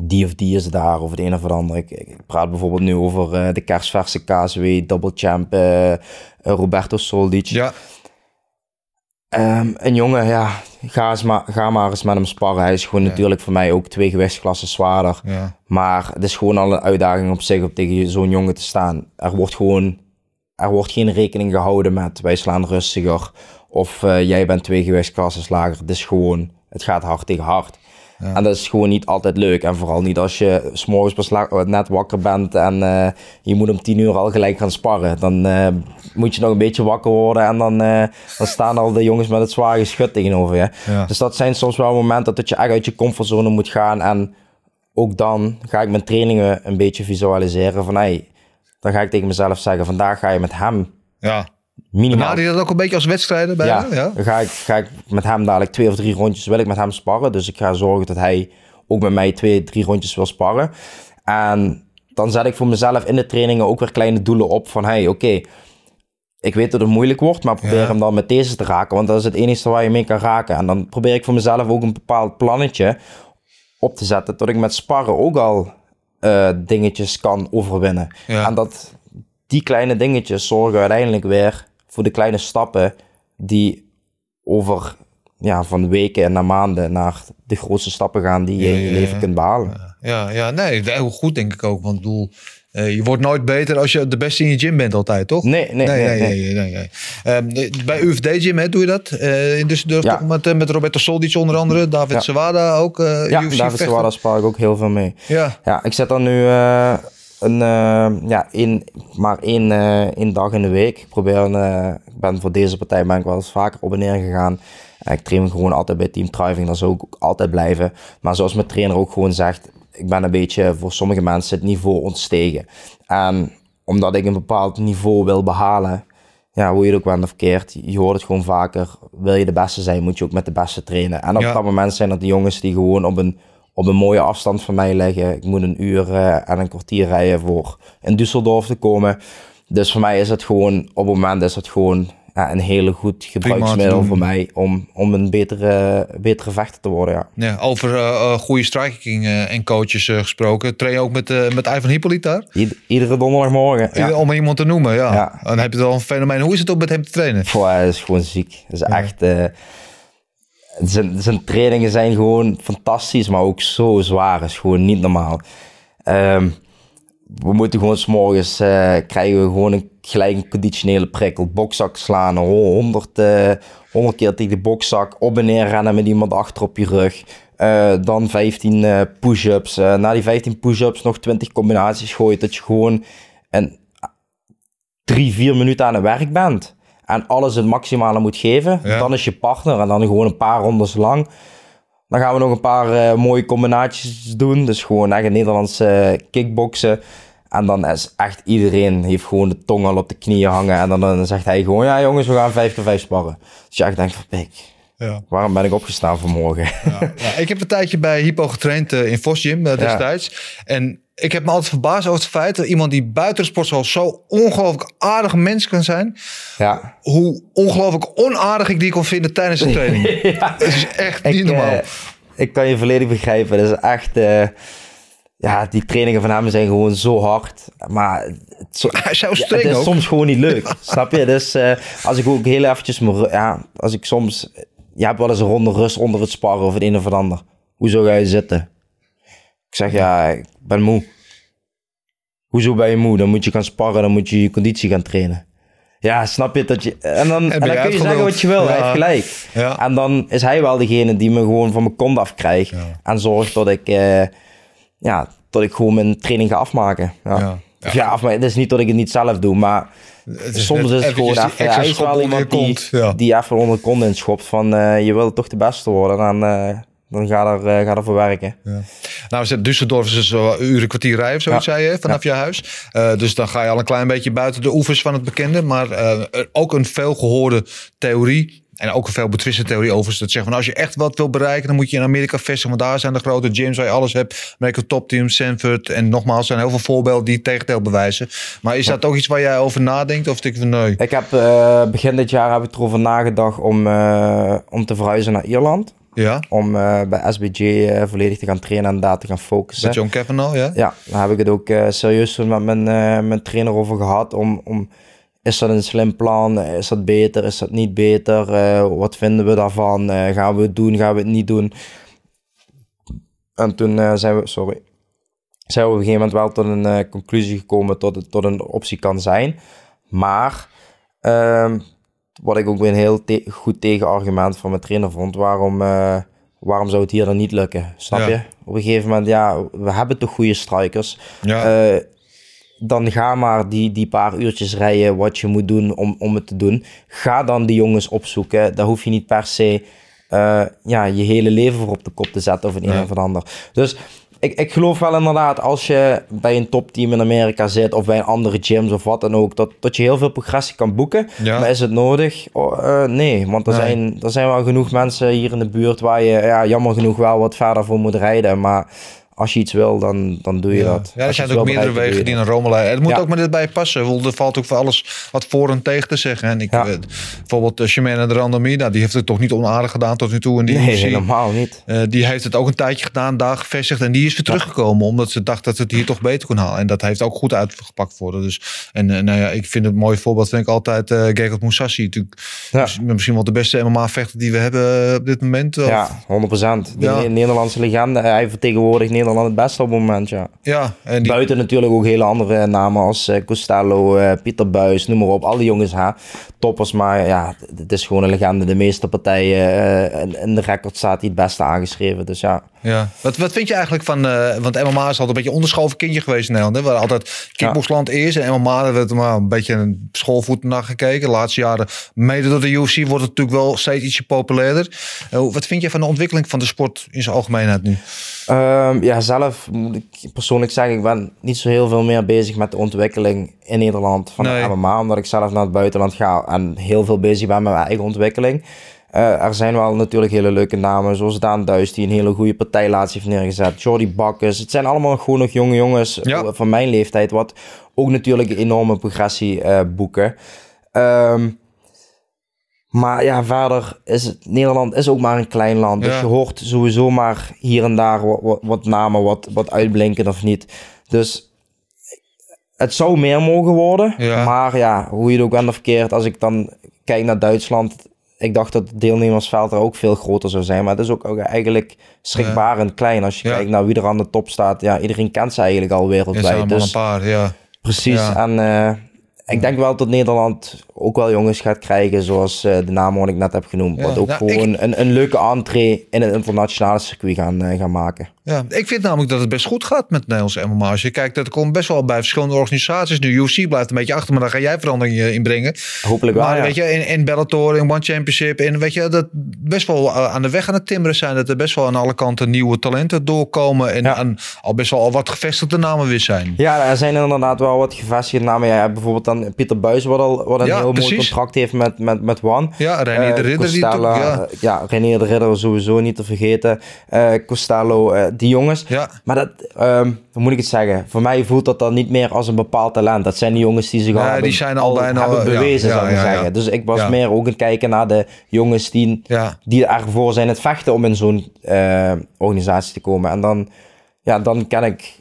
die of die is daar of het een of ander. Ik, ik praat bijvoorbeeld nu over eh, de kerstverse KSW, double champ, eh, Roberto Soldic. ja, Ehm, een jongen, ja, ga, eens maar, ga maar eens met hem sparren. Hij is gewoon natuurlijk voor mij ook twee gewichtsklassen zwaarder. ja, Maar het is gewoon al een uitdaging op zich om tegen zo'n jongen te staan. Er wordt gewoon, er wordt geen rekening gehouden met wij slaan rustiger. Of eh, jij bent twee gewichtsklassen lager. Het is gewoon, het gaat hard tegen hard. En dat is gewoon niet altijd leuk. En vooral niet als je s'morgens pas eh, net wakker bent en eh, je moet om tien uur al gelijk gaan sparren. Dan moet je nog een beetje wakker worden en dan, dan staan al de jongens met het zware geschut tegenover je. Ja. Dus dat zijn soms wel momenten dat je echt uit je comfortzone moet gaan. En ook dan ga ik mijn trainingen een beetje visualiseren van hey, dan ga ik tegen mezelf zeggen, vandaag ga je met hem ja. Minimaal je dat ook een beetje als wedstrijden bij ja? Ja. Dan ga ik, ga ik met hem dadelijk twee of drie rondjes, wil ik met hem sparren. Dus ik ga zorgen dat hij ook met mij twee, drie rondjes wil sparren. En dan zet ik voor mezelf in de trainingen ook weer kleine doelen op van, hey, oké, ik weet dat het moeilijk wordt, maar probeer Ja. hem dan met deze te raken, want dat is het enige waar je mee kan raken. En dan probeer ik voor mezelf ook een bepaald plannetje op te zetten, dat ik met sparren ook al eh, dingetjes kan overwinnen. Ja. En dat die kleine dingetjes zorgen uiteindelijk weer voor de kleine stappen die over ja, van weken naar maanden naar de grootste stappen gaan die je in je leven ja. kunt behalen. Ja, ja, nee, heel goed denk ik ook. Want ik bedoel, eh, je wordt nooit beter als je de beste in je gym bent altijd, toch? Nee, nee, nee. nee, nee, nee, nee. Ehm, bij UFD Gym hè, doe je dat? Eh in Düsseldorf Ja. met, eh, met Roberto Soldic onder andere, David Ja. Sawada ook. Ja, UFC David. Sawada spaar ik ook heel veel mee. Ja, Ja, ik zet dan nu een, eh, ja, één, maar één, eh, één dag in de week. Ik probeer, een, eh, ik ben voor deze partij ben ik wel eens vaker op en neer gegaan. Ik train gewoon altijd bij Team Thriving, dat zou ik ook altijd blijven. Maar zoals mijn trainer ook gewoon zegt, ik ben een beetje voor sommige mensen het niveau ontstegen. En omdat ik een bepaald niveau wil behalen, ja, hoe je het ook bent of verkeerd, je hoort het gewoon vaker. Wil je de beste zijn, moet je ook met de beste trainen. En op Ja. dat moment zijn dat de jongens die gewoon op een, op een mooie afstand van mij liggen. Ik moet een uur eh, en een kwartier rijden voor in Düsseldorf te komen. Dus voor mij is het gewoon, op het moment is het gewoon ja, een hele goed gebruiksmiddel voor mij om, om een betere, betere vechter te worden. Ja. ja over eh, eh, goede striking en coaches gesproken. Train je ook met, met Ivan Hippolyt daar? Ied- iedere donderdagmorgen. Ja. Om iemand te noemen, ja. Ja. Dan heb je al een fenomeen. Hoe is het om met hem te trainen? Pff, hij is gewoon ziek. Het is echt... eh, zijn, zijn trainingen zijn gewoon fantastisch, maar ook zo zwaar. is gewoon niet normaal. Ehm, we moeten gewoon s'morgens eh krijgen we gewoon een gelijk conditionele prikkel. Bokzak slaan, ho- 100, eh 100 keer tegen de bokzak. Op en neer rennen met iemand achter op je rug. Eh, dan 15 eh, push-ups. Eh, na die 15 push-ups nog 20 combinaties gooien. Dat je gewoon een drie, vier minuten aan het werk bent. En alles het maximale moet geven. Ja. Dan is je partner. En dan gewoon een paar rondes lang. Dan gaan we nog een paar eh, mooie combinaties doen. Dus gewoon echt een Nederlandse eh, kickboksen. En dan is echt iedereen heeft gewoon de tong al op de knieën hangen. En dan, dan zegt hij gewoon, ja jongens, we gaan 5 keer 5 sparren. Dus je echt denkt van, pik, Ja. waarom ben ik opgestaan vanmorgen? Ja, ik heb een tijdje bij Hypo getraind eh, in Vos Gym eh, destijds. En ik heb me altijd verbaasd over het feit dat iemand die buiten de sportschool zo ongelooflijk aardig mens kan zijn. ja. Hoe ongelooflijk onaardig ik die kon vinden tijdens de training. Het is echt niet Ik, normaal. eh, ik kan je volledig begrijpen. Dat is echt... eh, ja, die trainingen van hem zijn gewoon zo hard. Maar het, zo- Hij is zo ja, streng het is ook. soms gewoon niet leuk. snap je? Dus eh, als ik ook heel eventjes... Ja, als ik soms... Je hebt wel eens een ronde rust onder het sparren of het een of het ander. Hoezo ga je zitten? Ik zeg, ja, ik ben moe. Hoezo ben je moe? Dan moet je gaan sparren, dan moet je je conditie gaan trainen. Ja, snap je dat je... En dan, en kun je zeggen wat je wil, hij Ja. heeft gelijk. Ja. En dan is hij wel degene die me gewoon van mijn kont afkrijgt. En zorgt dat ik, eh, ja, dat ik gewoon mijn training ga afmaken. Ja. Ja. Of ja, afmaken. Het is niet dat ik het niet zelf doe, maar Het soms is het gewoon even... extra Hij is wel iemand die, ja. die even onder de kont inschopt van... eh, je wil toch de beste worden en eh, dan ga er, eh, ga er voor werken. Nou, is het Düsseldorf is dus een uur, een kwartier rijden of zoiets, Ja. zei je, vanaf je huis. Eh, dus dan ga je al een klein beetje buiten de oevers van het bekende. Maar eh, ook een veel gehoorde theorie. En ook een veel betwiste theorie over. Dat zeggen van als je echt wat wil bereiken, dan moet je in Amerika vestigen. Want daar zijn de grote gyms waar je alles hebt. Amerika Top Team, Sanford. En nogmaals, er zijn heel veel voorbeelden die het tegendeel bewijzen. Maar is dat ook iets waar jij over nadenkt? Of denk je van nee? Ik heb begin dit jaar heb ik erover nagedacht om, om te verhuizen naar Ierland. Ja? Om eh, bij SBJ eh, volledig te gaan trainen en daar te gaan focussen. Met John Kavanaugh, ja? Ja, daar heb ik het ook eh, serieus met mijn, mijn trainer over gehad. Om, om, is dat een slim plan? Is dat beter? Is dat niet beter? Wat vinden we daarvan? Gaan we het doen? Gaan we het niet doen? En toen zijn we, sorry, zijn we op een gegeven moment wel tot een conclusie gekomen tot het tot een optie kan zijn. Maar ehm, wat ik ook weer een heel te- goed tegenargument van mijn trainer vond, waarom, eh, waarom zou het hier dan niet lukken? Snap Ja. je? Op een gegeven moment, ja, we hebben toch goede strikers. Ja. Eh, dan ga maar die, die paar uurtjes rijden wat je moet doen om, om het te doen. Ga dan die jongens opzoeken. Daar hoef je niet per se eh, ja, je hele leven voor op de kop te zetten of het een Nee. of het ander. Dus ik, ik geloof wel inderdaad, als je bij een topteam in Amerika zit of bij een andere gyms of wat dan ook, dat, dat je heel veel progressie kan boeken. Ja. Maar is het nodig? Oh, eh, nee, want er, Nee. Zijn, er zijn wel genoeg mensen hier in de buurt waar je ja, jammer genoeg wel wat verder voor moet rijden. Maar als je iets wil, dan, dan doe je Ja, dat. ja er zijn ook meerdere wegen die je naar Rome leiden. Het moet Ja. ook met dit bij je passen. Er valt ook voor alles wat voor en tegen te zeggen. En ik, Ja. eh, bijvoorbeeld uh, Shimena de Randomie, nou, die heeft het toch niet onaardig gedaan tot nu toe in die. Nee, UFC. helemaal niet. Eh, die heeft het ook een tijdje gedaan, daar gevestigd. En die is weer teruggekomen, omdat ze dacht dat ze het hier toch beter kon halen. En dat heeft ook goed uitgepakt worden. Dus, en eh, nou ja, ik vind het een mooi voorbeeld, vind ik altijd eh Gegard Moussassi. Natuurlijk, Ja. Dus misschien wel de beste MMA-vechter die we hebben eh, op dit moment. Of- Ja, 100%. De Nederlandse legende. Hij vertegenwoordigt Nederland het beste op het moment, ja. ja en die, Buiten natuurlijk ook hele andere namen als eh, Costello, eh, Pieter Buis, noem maar op. Al die jongens, ha, toppers. Maar ja, het- is gewoon een legende. De meeste partijen eh, in, in de record staat hij het beste aangeschreven. Dus ja, Ja. Wat, wat vind je eigenlijk van... eh, want MMA is altijd een beetje onderschoven kindje geweest in Nederland. Hè? We hadden altijd kickboxland eerst en MMA werd er maar een beetje een schoolvoet naar gekeken. De laatste jaren, mede door de UFC, wordt het natuurlijk wel steeds ietsje populairder. Eh, wat vind je van de ontwikkeling van de sport in zijn algemeenheid nu? Ehm, ja, zelf moet ik persoonlijk zeggen, ik ben niet zo heel veel meer bezig met de ontwikkeling in Nederland van Nee. MMA, omdat ik zelf naar het buitenland ga en heel veel bezig ben met mijn eigen ontwikkeling. Eh, er zijn wel natuurlijk hele leuke namen, zoals Daan Duis, die een hele goede partij laatst heeft neergezet. Jordi Bakkes. Het zijn allemaal gewoon nog jonge jongens Ja. van mijn leeftijd, wat ook natuurlijk een enorme progressie eh, boeken. Ehm, maar ja, verder is het, Nederland is ook maar een klein land. Dus je hoort sowieso maar hier en daar wat, wat, wat namen wat, wat uitblinken of niet. Dus het zou meer mogen worden. Ja. Maar ja, hoe je het ook of verkeerd. Als ik dan kijk naar Duitsland. Ik dacht dat het deelnemersveld er ook veel groter zou zijn. Maar het is ook, ook eigenlijk schrikbarend klein. Als je Ja. kijkt naar wie er aan de top staat. Ja, iedereen kent ze eigenlijk al Er zijn wereldwijd. Dus een paar, ja. Precies. En eh, ik denk wel dat Nederland ook wel jongens gaat krijgen, zoals eh, de namen wat ik net heb genoemd. Ja, Wat ook nou, gewoon een, een leuke entree in het internationale circuit gaan, eh, gaan maken. Ja, ik vind namelijk dat het best goed gaat met Nederlandse MMA. Als je kijkt, dat komt best wel bij verschillende organisaties. Nu, UFC blijft een beetje achter, maar daar ga jij verandering eh, in brengen. Hopelijk wel. Maar ja. weet je, in, in Bellator, in One Championship, in, weet je, dat best wel aan de weg aan het timmeren zijn. Dat er best wel aan alle kanten nieuwe talenten doorkomen. En, Ja. en al best wel al wat gevestigde namen weer zijn. Ja, er zijn inderdaad wel wat gevestigde namen. Ja, bijvoorbeeld dan Pieter Buis, wat, al, wat een Ja, heel mooi contract heeft met, met, met One. Ja, Reinier de Eh, Ridder. Die Costello, toch- ja. eh, ja, Reinier de Ridder sowieso niet te vergeten. Eh Costello, die jongens. Ja. Maar dat, ehm, hoe moet ik het zeggen? Voor mij voelt dat dan niet meer als een bepaald talent. Dat zijn die jongens die zich al, Nee, die zijn al bijna- hebben bewezen, ja, zou ik zeggen. Dus ik was meer ook aan het kijken naar de jongens die, die ervoor zijn het vechten om in zo'n organisatie te komen. En dan, ja, dan ken ik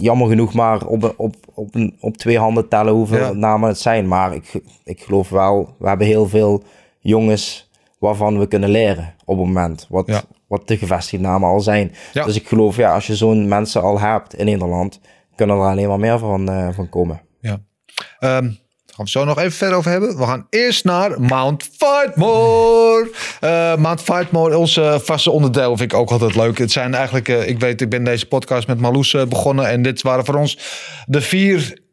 jammer genoeg maar op, op, op, een, op twee handen tellen hoeveel Ja. namen het zijn. Maar ik, ik geloof wel, we hebben heel veel jongens waarvan we kunnen leren op het moment. Wat, Ja. wat de gevestigde namen al zijn. Ja. Dus ik geloof, ja, als je zo'n mensen al hebt in Nederland, kunnen er alleen maar meer van, eh, van komen. Ja. Ehm, gaan we zo nog even verder over hebben. We gaan eerst naar Mount Fightmore. Eh Mount Fightmore, ons eh, vaste onderdeel, vind ik ook altijd leuk. Het zijn eigenlijk, eh, ik weet, ik ben deze podcast met Marloes eh, begonnen. En dit waren voor ons de vier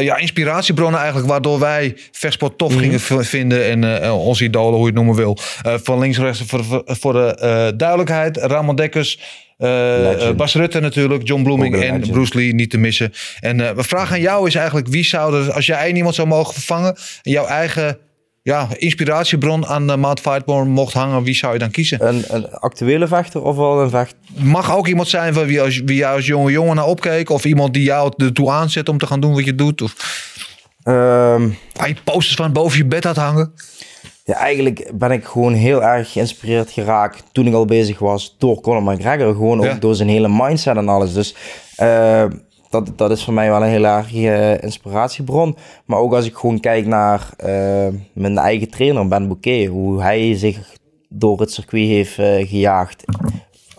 ja, inspiratiebronnen eigenlijk. Waardoor wij vechtsport tof gingen v- vinden. En onze idolen, hoe je het noemen wil. Van links rechts voor, voor, de duidelijkheid. Ramon Dekkers. Eh, eh, Bas Rutte natuurlijk, John Blooming en legend. Bruce Lee niet te missen. En eh we vragen aan jou is eigenlijk wie zou er, als jij één iemand zou mogen vervangen, en jouw eigen ja, inspiratiebron aan de Mount Fightmore mocht hangen, wie zou je dan kiezen? Een, een actuele vechter of wel een vechter? Mag ook iemand zijn van wie, als, wie jou als jonge jongen naar opkeek, of iemand die jou ertoe aanzet om te gaan doen wat je doet, of Ehm, waar je posters van boven je bed had hangen. Ja, eigenlijk ben ik gewoon heel erg geïnspireerd geraakt toen ik al bezig was door Conor McGregor. Gewoon Ja. ook door zijn hele mindset en alles. Dus eh, dat, dat is voor mij wel een heel erg eh, inspiratiebron. Maar ook als ik gewoon kijk naar eh, mijn eigen trainer Ben Bouquet. Hoe hij zich door het circuit heeft gejaagd.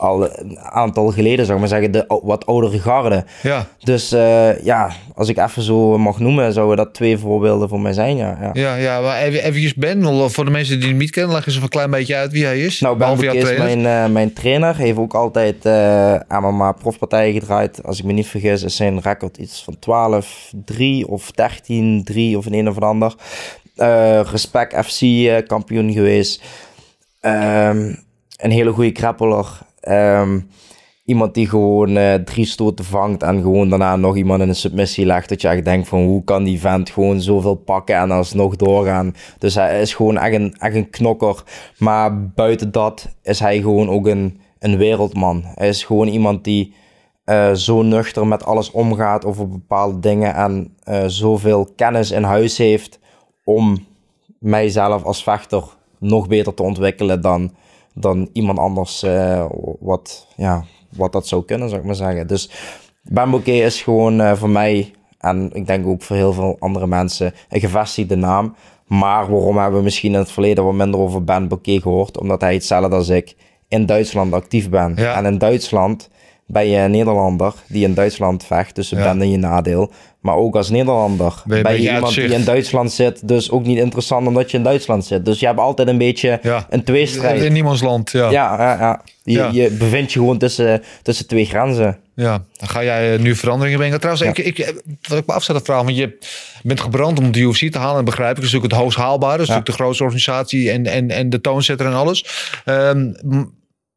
Al een aantal geleden, zou ik maar zeggen, de wat oudere garde. Ja, Dus eh, ja, als ik even zo mag noemen, zouden dat twee voorbeelden voor mij zijn. Ja, ja. ja, ja maar even, eventjes Ben, voor de mensen die hem niet kennen, leg eens even een klein beetje uit wie hij is. Nou, Ben is trainer. mijn, eh, mijn trainer. Heeft ook altijd eh MMA profpartijen gedraaid. Als ik me niet vergis is zijn record iets van 12-3 of 13-3 of een een of een ander. Respect FC kampioen geweest. Ehm, een hele goede krappeler. Ehm, iemand die gewoon eh, drie stoten vangt en gewoon daarna nog iemand in een submissie legt. Dat je echt denkt van hoe kan die vent gewoon zoveel pakken en alsnog doorgaan. Dus hij is gewoon echt een, echt een knokker. Maar buiten dat is hij gewoon ook een, een wereldman. Hij is gewoon iemand die eh, zo nuchter met alles omgaat over bepaalde dingen. En eh, zoveel kennis in huis heeft om mijzelf als vechter nog beter te ontwikkelen dan, dan iemand anders eh, wat, ja, wat dat zou kunnen, zou ik maar zeggen. Dus Ben Bouquet is gewoon eh, voor mij, en ik denk ook voor heel veel andere mensen, een gevestigde naam. Maar waarom hebben we misschien in het verleden wat minder over Ben Bouquet gehoord? Omdat hij hetzelfde als ik in Duitsland actief ben. Ja. En in Duitsland ben je een Nederlander die in Duitsland vecht, dus je Ja. bent in je nadeel. Maar ook als Nederlander Ben je ben je iemand die in Duitsland zit, dus ook niet interessant omdat je in Duitsland zit. Dus je hebt altijd een beetje Ja. een tweestrijd. In niemands land, ja. Ja, ja, ja. Je, je bevindt je gewoon tussen, tussen twee grenzen. Ja, dan ga jij eh, nu veranderingen brengen. Trouwens, ik, ik, eh, wat ik me afzet vragen, want je bent gebrand om de UFC te halen, en begrijp ik. Dat is natuurlijk het hoogst haalbare. Dat is natuurlijk de grootste organisatie en, en, en de toonzetter en alles. Ehm,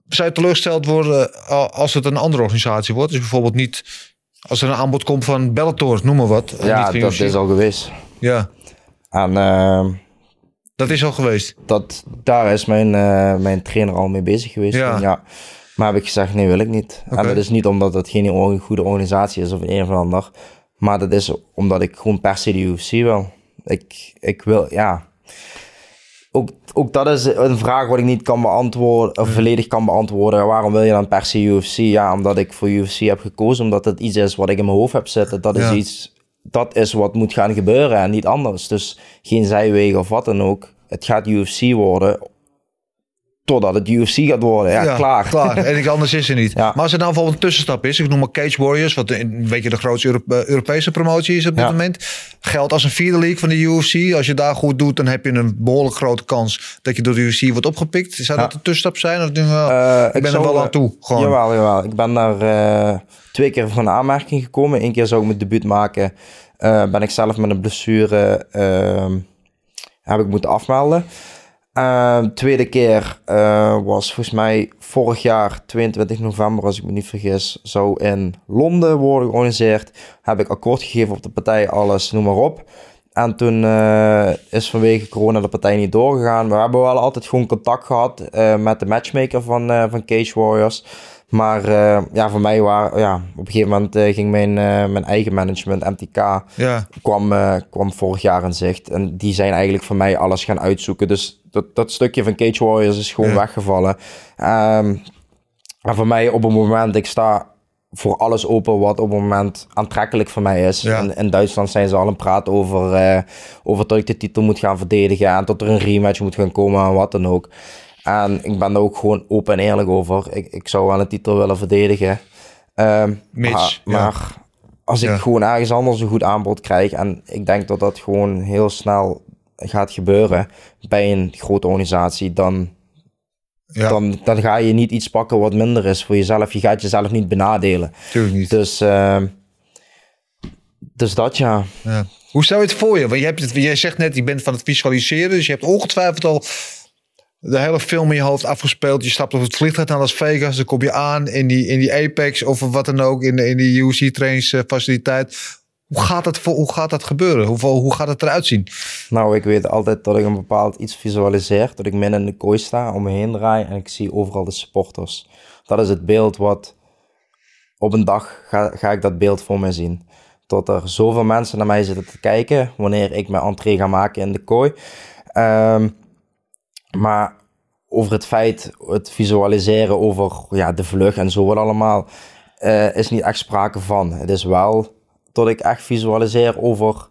zou je teleurgesteld worden eh, als het een andere organisatie wordt? Dus bijvoorbeeld niet als er een aanbod komt van Bellator, noem maar wat. eh, ja, niet dat UFC. is al geweest. Ja, En eh, dat is al geweest. dat, daar is mijn, eh, mijn trainer al mee bezig geweest. Ja. En ja. Maar heb ik gezegd, nee wil ik niet. En dat is niet omdat het geen goede organisatie is of een of ander. Maar dat is omdat ik gewoon per se de UFC wil. Ik, ik wil, ja... Ook, ook dat is een vraag wat ik niet kan beantwoorden, of volledig kan beantwoorden. Waarom wil je dan per se UFC? Ja, omdat ik voor UFC heb gekozen, omdat het iets is wat ik in mijn hoofd heb zitten. Dat is Ja. iets, dat is wat moet gaan gebeuren en niet anders. Dus geen zijwegen of wat dan ook. Het gaat UFC worden, totdat het UFC gaat worden. Ja, klaar. klaar. En iets anders is er niet. Ja. Maar als er nou bijvoorbeeld een tussenstap is, ik noem maar Cage Warriors, wat een beetje de grootste eh, Europese promotie is op dit Ja. moment, geldt als een vierde league van de UFC. Als je daar goed doet, dan heb je een behoorlijk grote kans dat je door de UFC wordt opgepikt. Zou Ja. dat een tussenstap zijn? Of Eh, ik ben er wel eh, aan toe. Gewoon. Jawel, jawel. Ik ben daar eh, twee keer van aanmerking gekomen. Eén keer zou ik mijn debuut maken. Eh, ben ik zelf met een blessure ehm, heb ik moeten afmelden. Ehm, tweede keer eh, was volgens mij vorig jaar, 22 november, als ik me niet vergis, zou in Londen worden georganiseerd. Heb ik akkoord gegeven op de partij, alles, noem maar op. En toen eh, is vanwege corona de partij niet doorgegaan. We hebben wel altijd gewoon contact gehad eh, met de matchmaker van, van Cage Warriors. Maar eh, ja, voor mij waren, ja, op een gegeven moment eh, ging mijn, eh, mijn eigen management, MTK, Ja, kwam, kwam vorig jaar in zicht. En die zijn eigenlijk voor mij alles gaan uitzoeken. Dus dat, dat stukje van Cage Warriors is gewoon Ja. weggevallen. Ehm, en voor mij op het moment, ik sta voor alles open wat op het moment aantrekkelijk voor mij is. Ja. In, in Duitsland zijn ze al het praten over, over dat ik de titel moet gaan verdedigen en dat er een rematch moet gaan komen en wat dan ook. En ik ben daar ook gewoon open en eerlijk over. Ik, ik zou wel een titel willen verdedigen. Ehm, Mits, maar, ja. als ik Ja. gewoon ergens anders een goed aanbod krijg en ik denk dat dat gewoon heel snel gaat gebeuren bij een grote organisatie, dan Ja, dan, dan ga je niet iets pakken wat minder is voor jezelf. Je gaat jezelf niet benadelen. natuurlijk niet. Dus, ehm, dus dat ja. Ja. Hoe stel je het voor je? Want je hebt het, jij zegt net, je bent van het visualiseren. Dus je hebt ongetwijfeld al de hele film in je hoofd afgespeeld. Je stapt op het vliegtuig naar Las Vegas. Dan kom je aan in die, in die Apex of wat dan ook. In, de- in die UC trainingsfaciliteit. Hoe gaat dat, hoe gaat dat gebeuren? Hoe, hoe gaat het eruit zien? Nou, ik weet altijd dat ik een bepaald iets visualiseer. Dat ik midden in de kooi sta, om me heen draai en ik zie overal de supporters. Dat is het beeld wat op een dag ga, ga ik dat beeld voor me zien. Dat er zoveel mensen naar mij zitten te kijken wanneer ik mijn entree ga maken in de kooi. Ehm, maar over het feit, het visualiseren over ja, de vlucht en zo wat allemaal, eh, is niet echt sprake van. Het is wel dat ik echt visualiseer over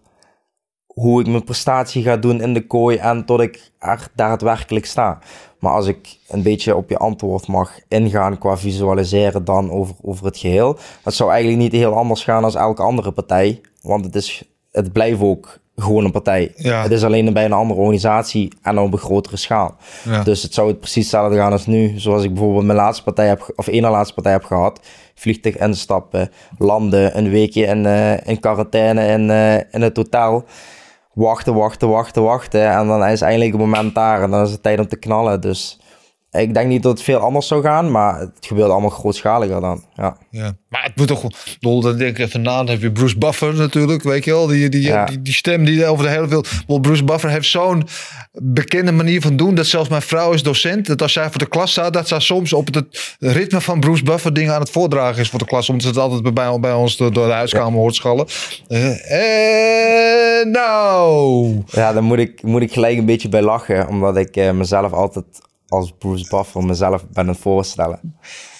hoe ik mijn prestatie ga doen in de kooi en tot ik er daadwerkelijk sta. Maar als ik een beetje op je antwoord mag ingaan qua visualiseren dan over, over het geheel, dat zou eigenlijk niet heel anders gaan als elke andere partij, want het, is, het blijft ook gewoon een partij. Ja. Het is alleen bij een andere organisatie en op een grotere schaal. Ja. Dus het zou het precies hetzelfde gaan als nu. Zoals ik bijvoorbeeld mijn laatste partij heb, of ene laatste partij heb gehad. Vliegtuig instappen, landen, een weekje in, eh, in quarantaine in, eh, in het hotel. Wachten, wachten, wachten, wachten. En dan is eindelijk het moment daar en dan is het tijd om te knallen. Dus ik denk niet dat het veel anders zou gaan, maar het gebeurt allemaal grootschaliger dan. Ja. Ja. Maar het moet toch... bedoel, Dan denk ik even na. Dan heb je Bruce Buffer natuurlijk, weet je wel. Die, die, Ja. die, die stem die over de hele wereld... Bruce Buffer heeft zo'n bekende manier van doen... dat zelfs mijn vrouw is docent. Dat als zij voor de klas staat... dat zij soms op het ritme van Bruce Buffer... dingen aan het voordragen is voor de klas. Omdat ze het altijd bij, bij ons door door de huiskamer hoort schallen. Eh, nou... Ja, daar moet ik, moet ik gelijk een beetje bij lachen, omdat ik eh, mezelf altijd als Bruce Buffer mezelf ben aan het voorstellen.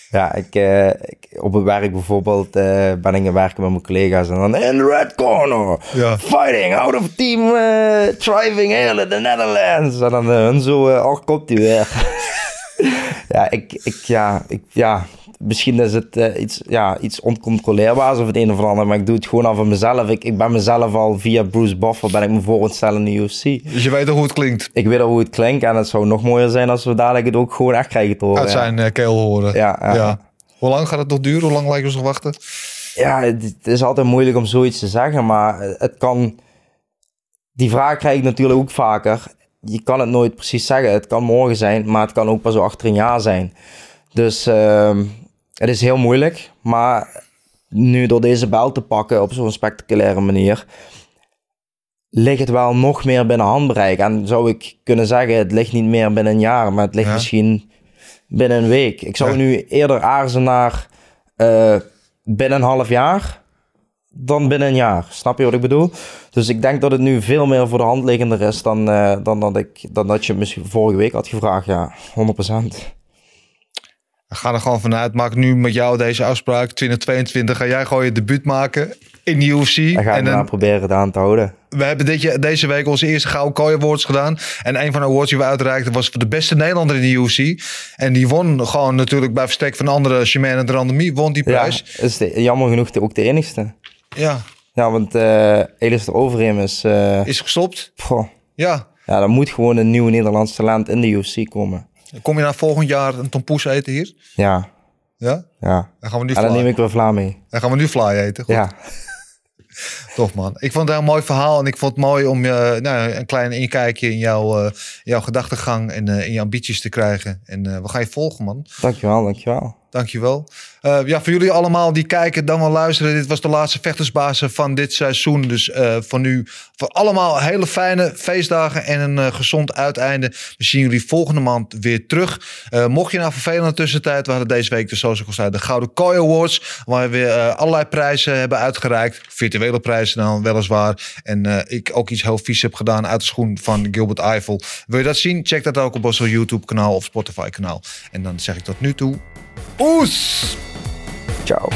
Ja, ik, eh, ik, op het werk bijvoorbeeld eh, ben ik aan het werken met mijn collega's en dan in the red corner, Ja. fighting out of team eh driving in the Netherlands. En dan hun zo, eh oh, komt hij weer. ja, ik, ik, ja, ik, ja, misschien is het eh, iets, ja, iets oncontroleerbaars of het een of ander, maar ik doe het gewoon al van mezelf. Ik, ik ben mezelf al via Bruce Buffer, ben ik me voor het stellen in de UFC. Dus je weet al hoe het klinkt. Ik weet al hoe het klinkt en het zou nog mooier zijn als we dadelijk het ook gewoon echt krijgen te horen. Uit ja. zijn eh, keel horen. Ja, ja. Hoe lang gaat het nog duren? Hoe lang lijken we nog wachten? Ja, het, het is altijd moeilijk om zoiets te zeggen, maar het kan... Die vraag krijg ik natuurlijk ook vaker. Je kan het nooit precies zeggen. Het kan morgen zijn, maar het kan ook pas achter een jaar zijn. Dus ehm, het is heel moeilijk. Maar nu door deze bel te pakken op zo'n spectaculaire manier... ligt het wel nog meer binnen handbereik. En zou ik kunnen zeggen, het ligt niet meer binnen een jaar, maar het ligt Ja. misschien binnen een week. Ik zou Ja. nu eerder aarzelen naar eh, binnen een half jaar dan binnen een jaar. Snap je wat ik bedoel? Dus ik denk dat het nu veel meer voor de hand liggender is dan, eh, dan, dat, ik, dan dat je misschien vorige week had gevraagd. Ja, 100%. We gaan er gewoon vanuit. Maak nu met jou deze afspraak. 2022 ga jij gewoon je debuut maken in de UFC. Dan ga ik en me dan, proberen het aan te houden. we hebben dit, jaar- deze week onze eerste Gouden Kooi Awards gedaan. En een van de awards die we uitreikten was voor de beste Nederlander in de UFC. En die won gewoon natuurlijk bij verstek van andere Shimane de Randemie. Won die Ja, prijs. is de, jammer genoeg de, ook de enigste. Ja, Ja, want de Overeem is... eh, is gestopt. Ja. ja, er moet gewoon een nieuw Nederlands talent in de UFC komen. Kom je na volgend jaar een tompoes eten hier? Ja, Ja? ja. Dan gaan we nu En dan neem fly, ik weer Vla mee. dan gaan we nu fly eten. Goed. Ja. Tof man. Ik vond het een mooi verhaal en ik vond het mooi om je nou, een klein inkijkje in jouw, eh, jouw gedachtegang en eh, in je ambities te krijgen. En eh, we gaan je volgen man. Dankjewel, dankjewel. Dankjewel. Eh ja, voor jullie allemaal die kijken, dan wel luisteren. Dit was de laatste vechtersbazen van dit seizoen. Dus eh voor nu, voor allemaal hele fijne feestdagen en een eh, gezond uiteinde. We zien jullie volgende maand weer terug. Mocht je nou vervelen in de tussentijd, we hadden deze week de zoals ik al zei, de Gouden Kooi Awards. Waar we eh, allerlei prijzen hebben uitgereikt. Virtuele prijzen dan weliswaar. En ik ook iets heel vies heb gedaan uit de schoen van Gilbert Eiffel. Wil je dat zien? Check dat ook op onze YouTube kanaal of Spotify kanaal. En dan zeg ik tot nu toe. Us! Ciao.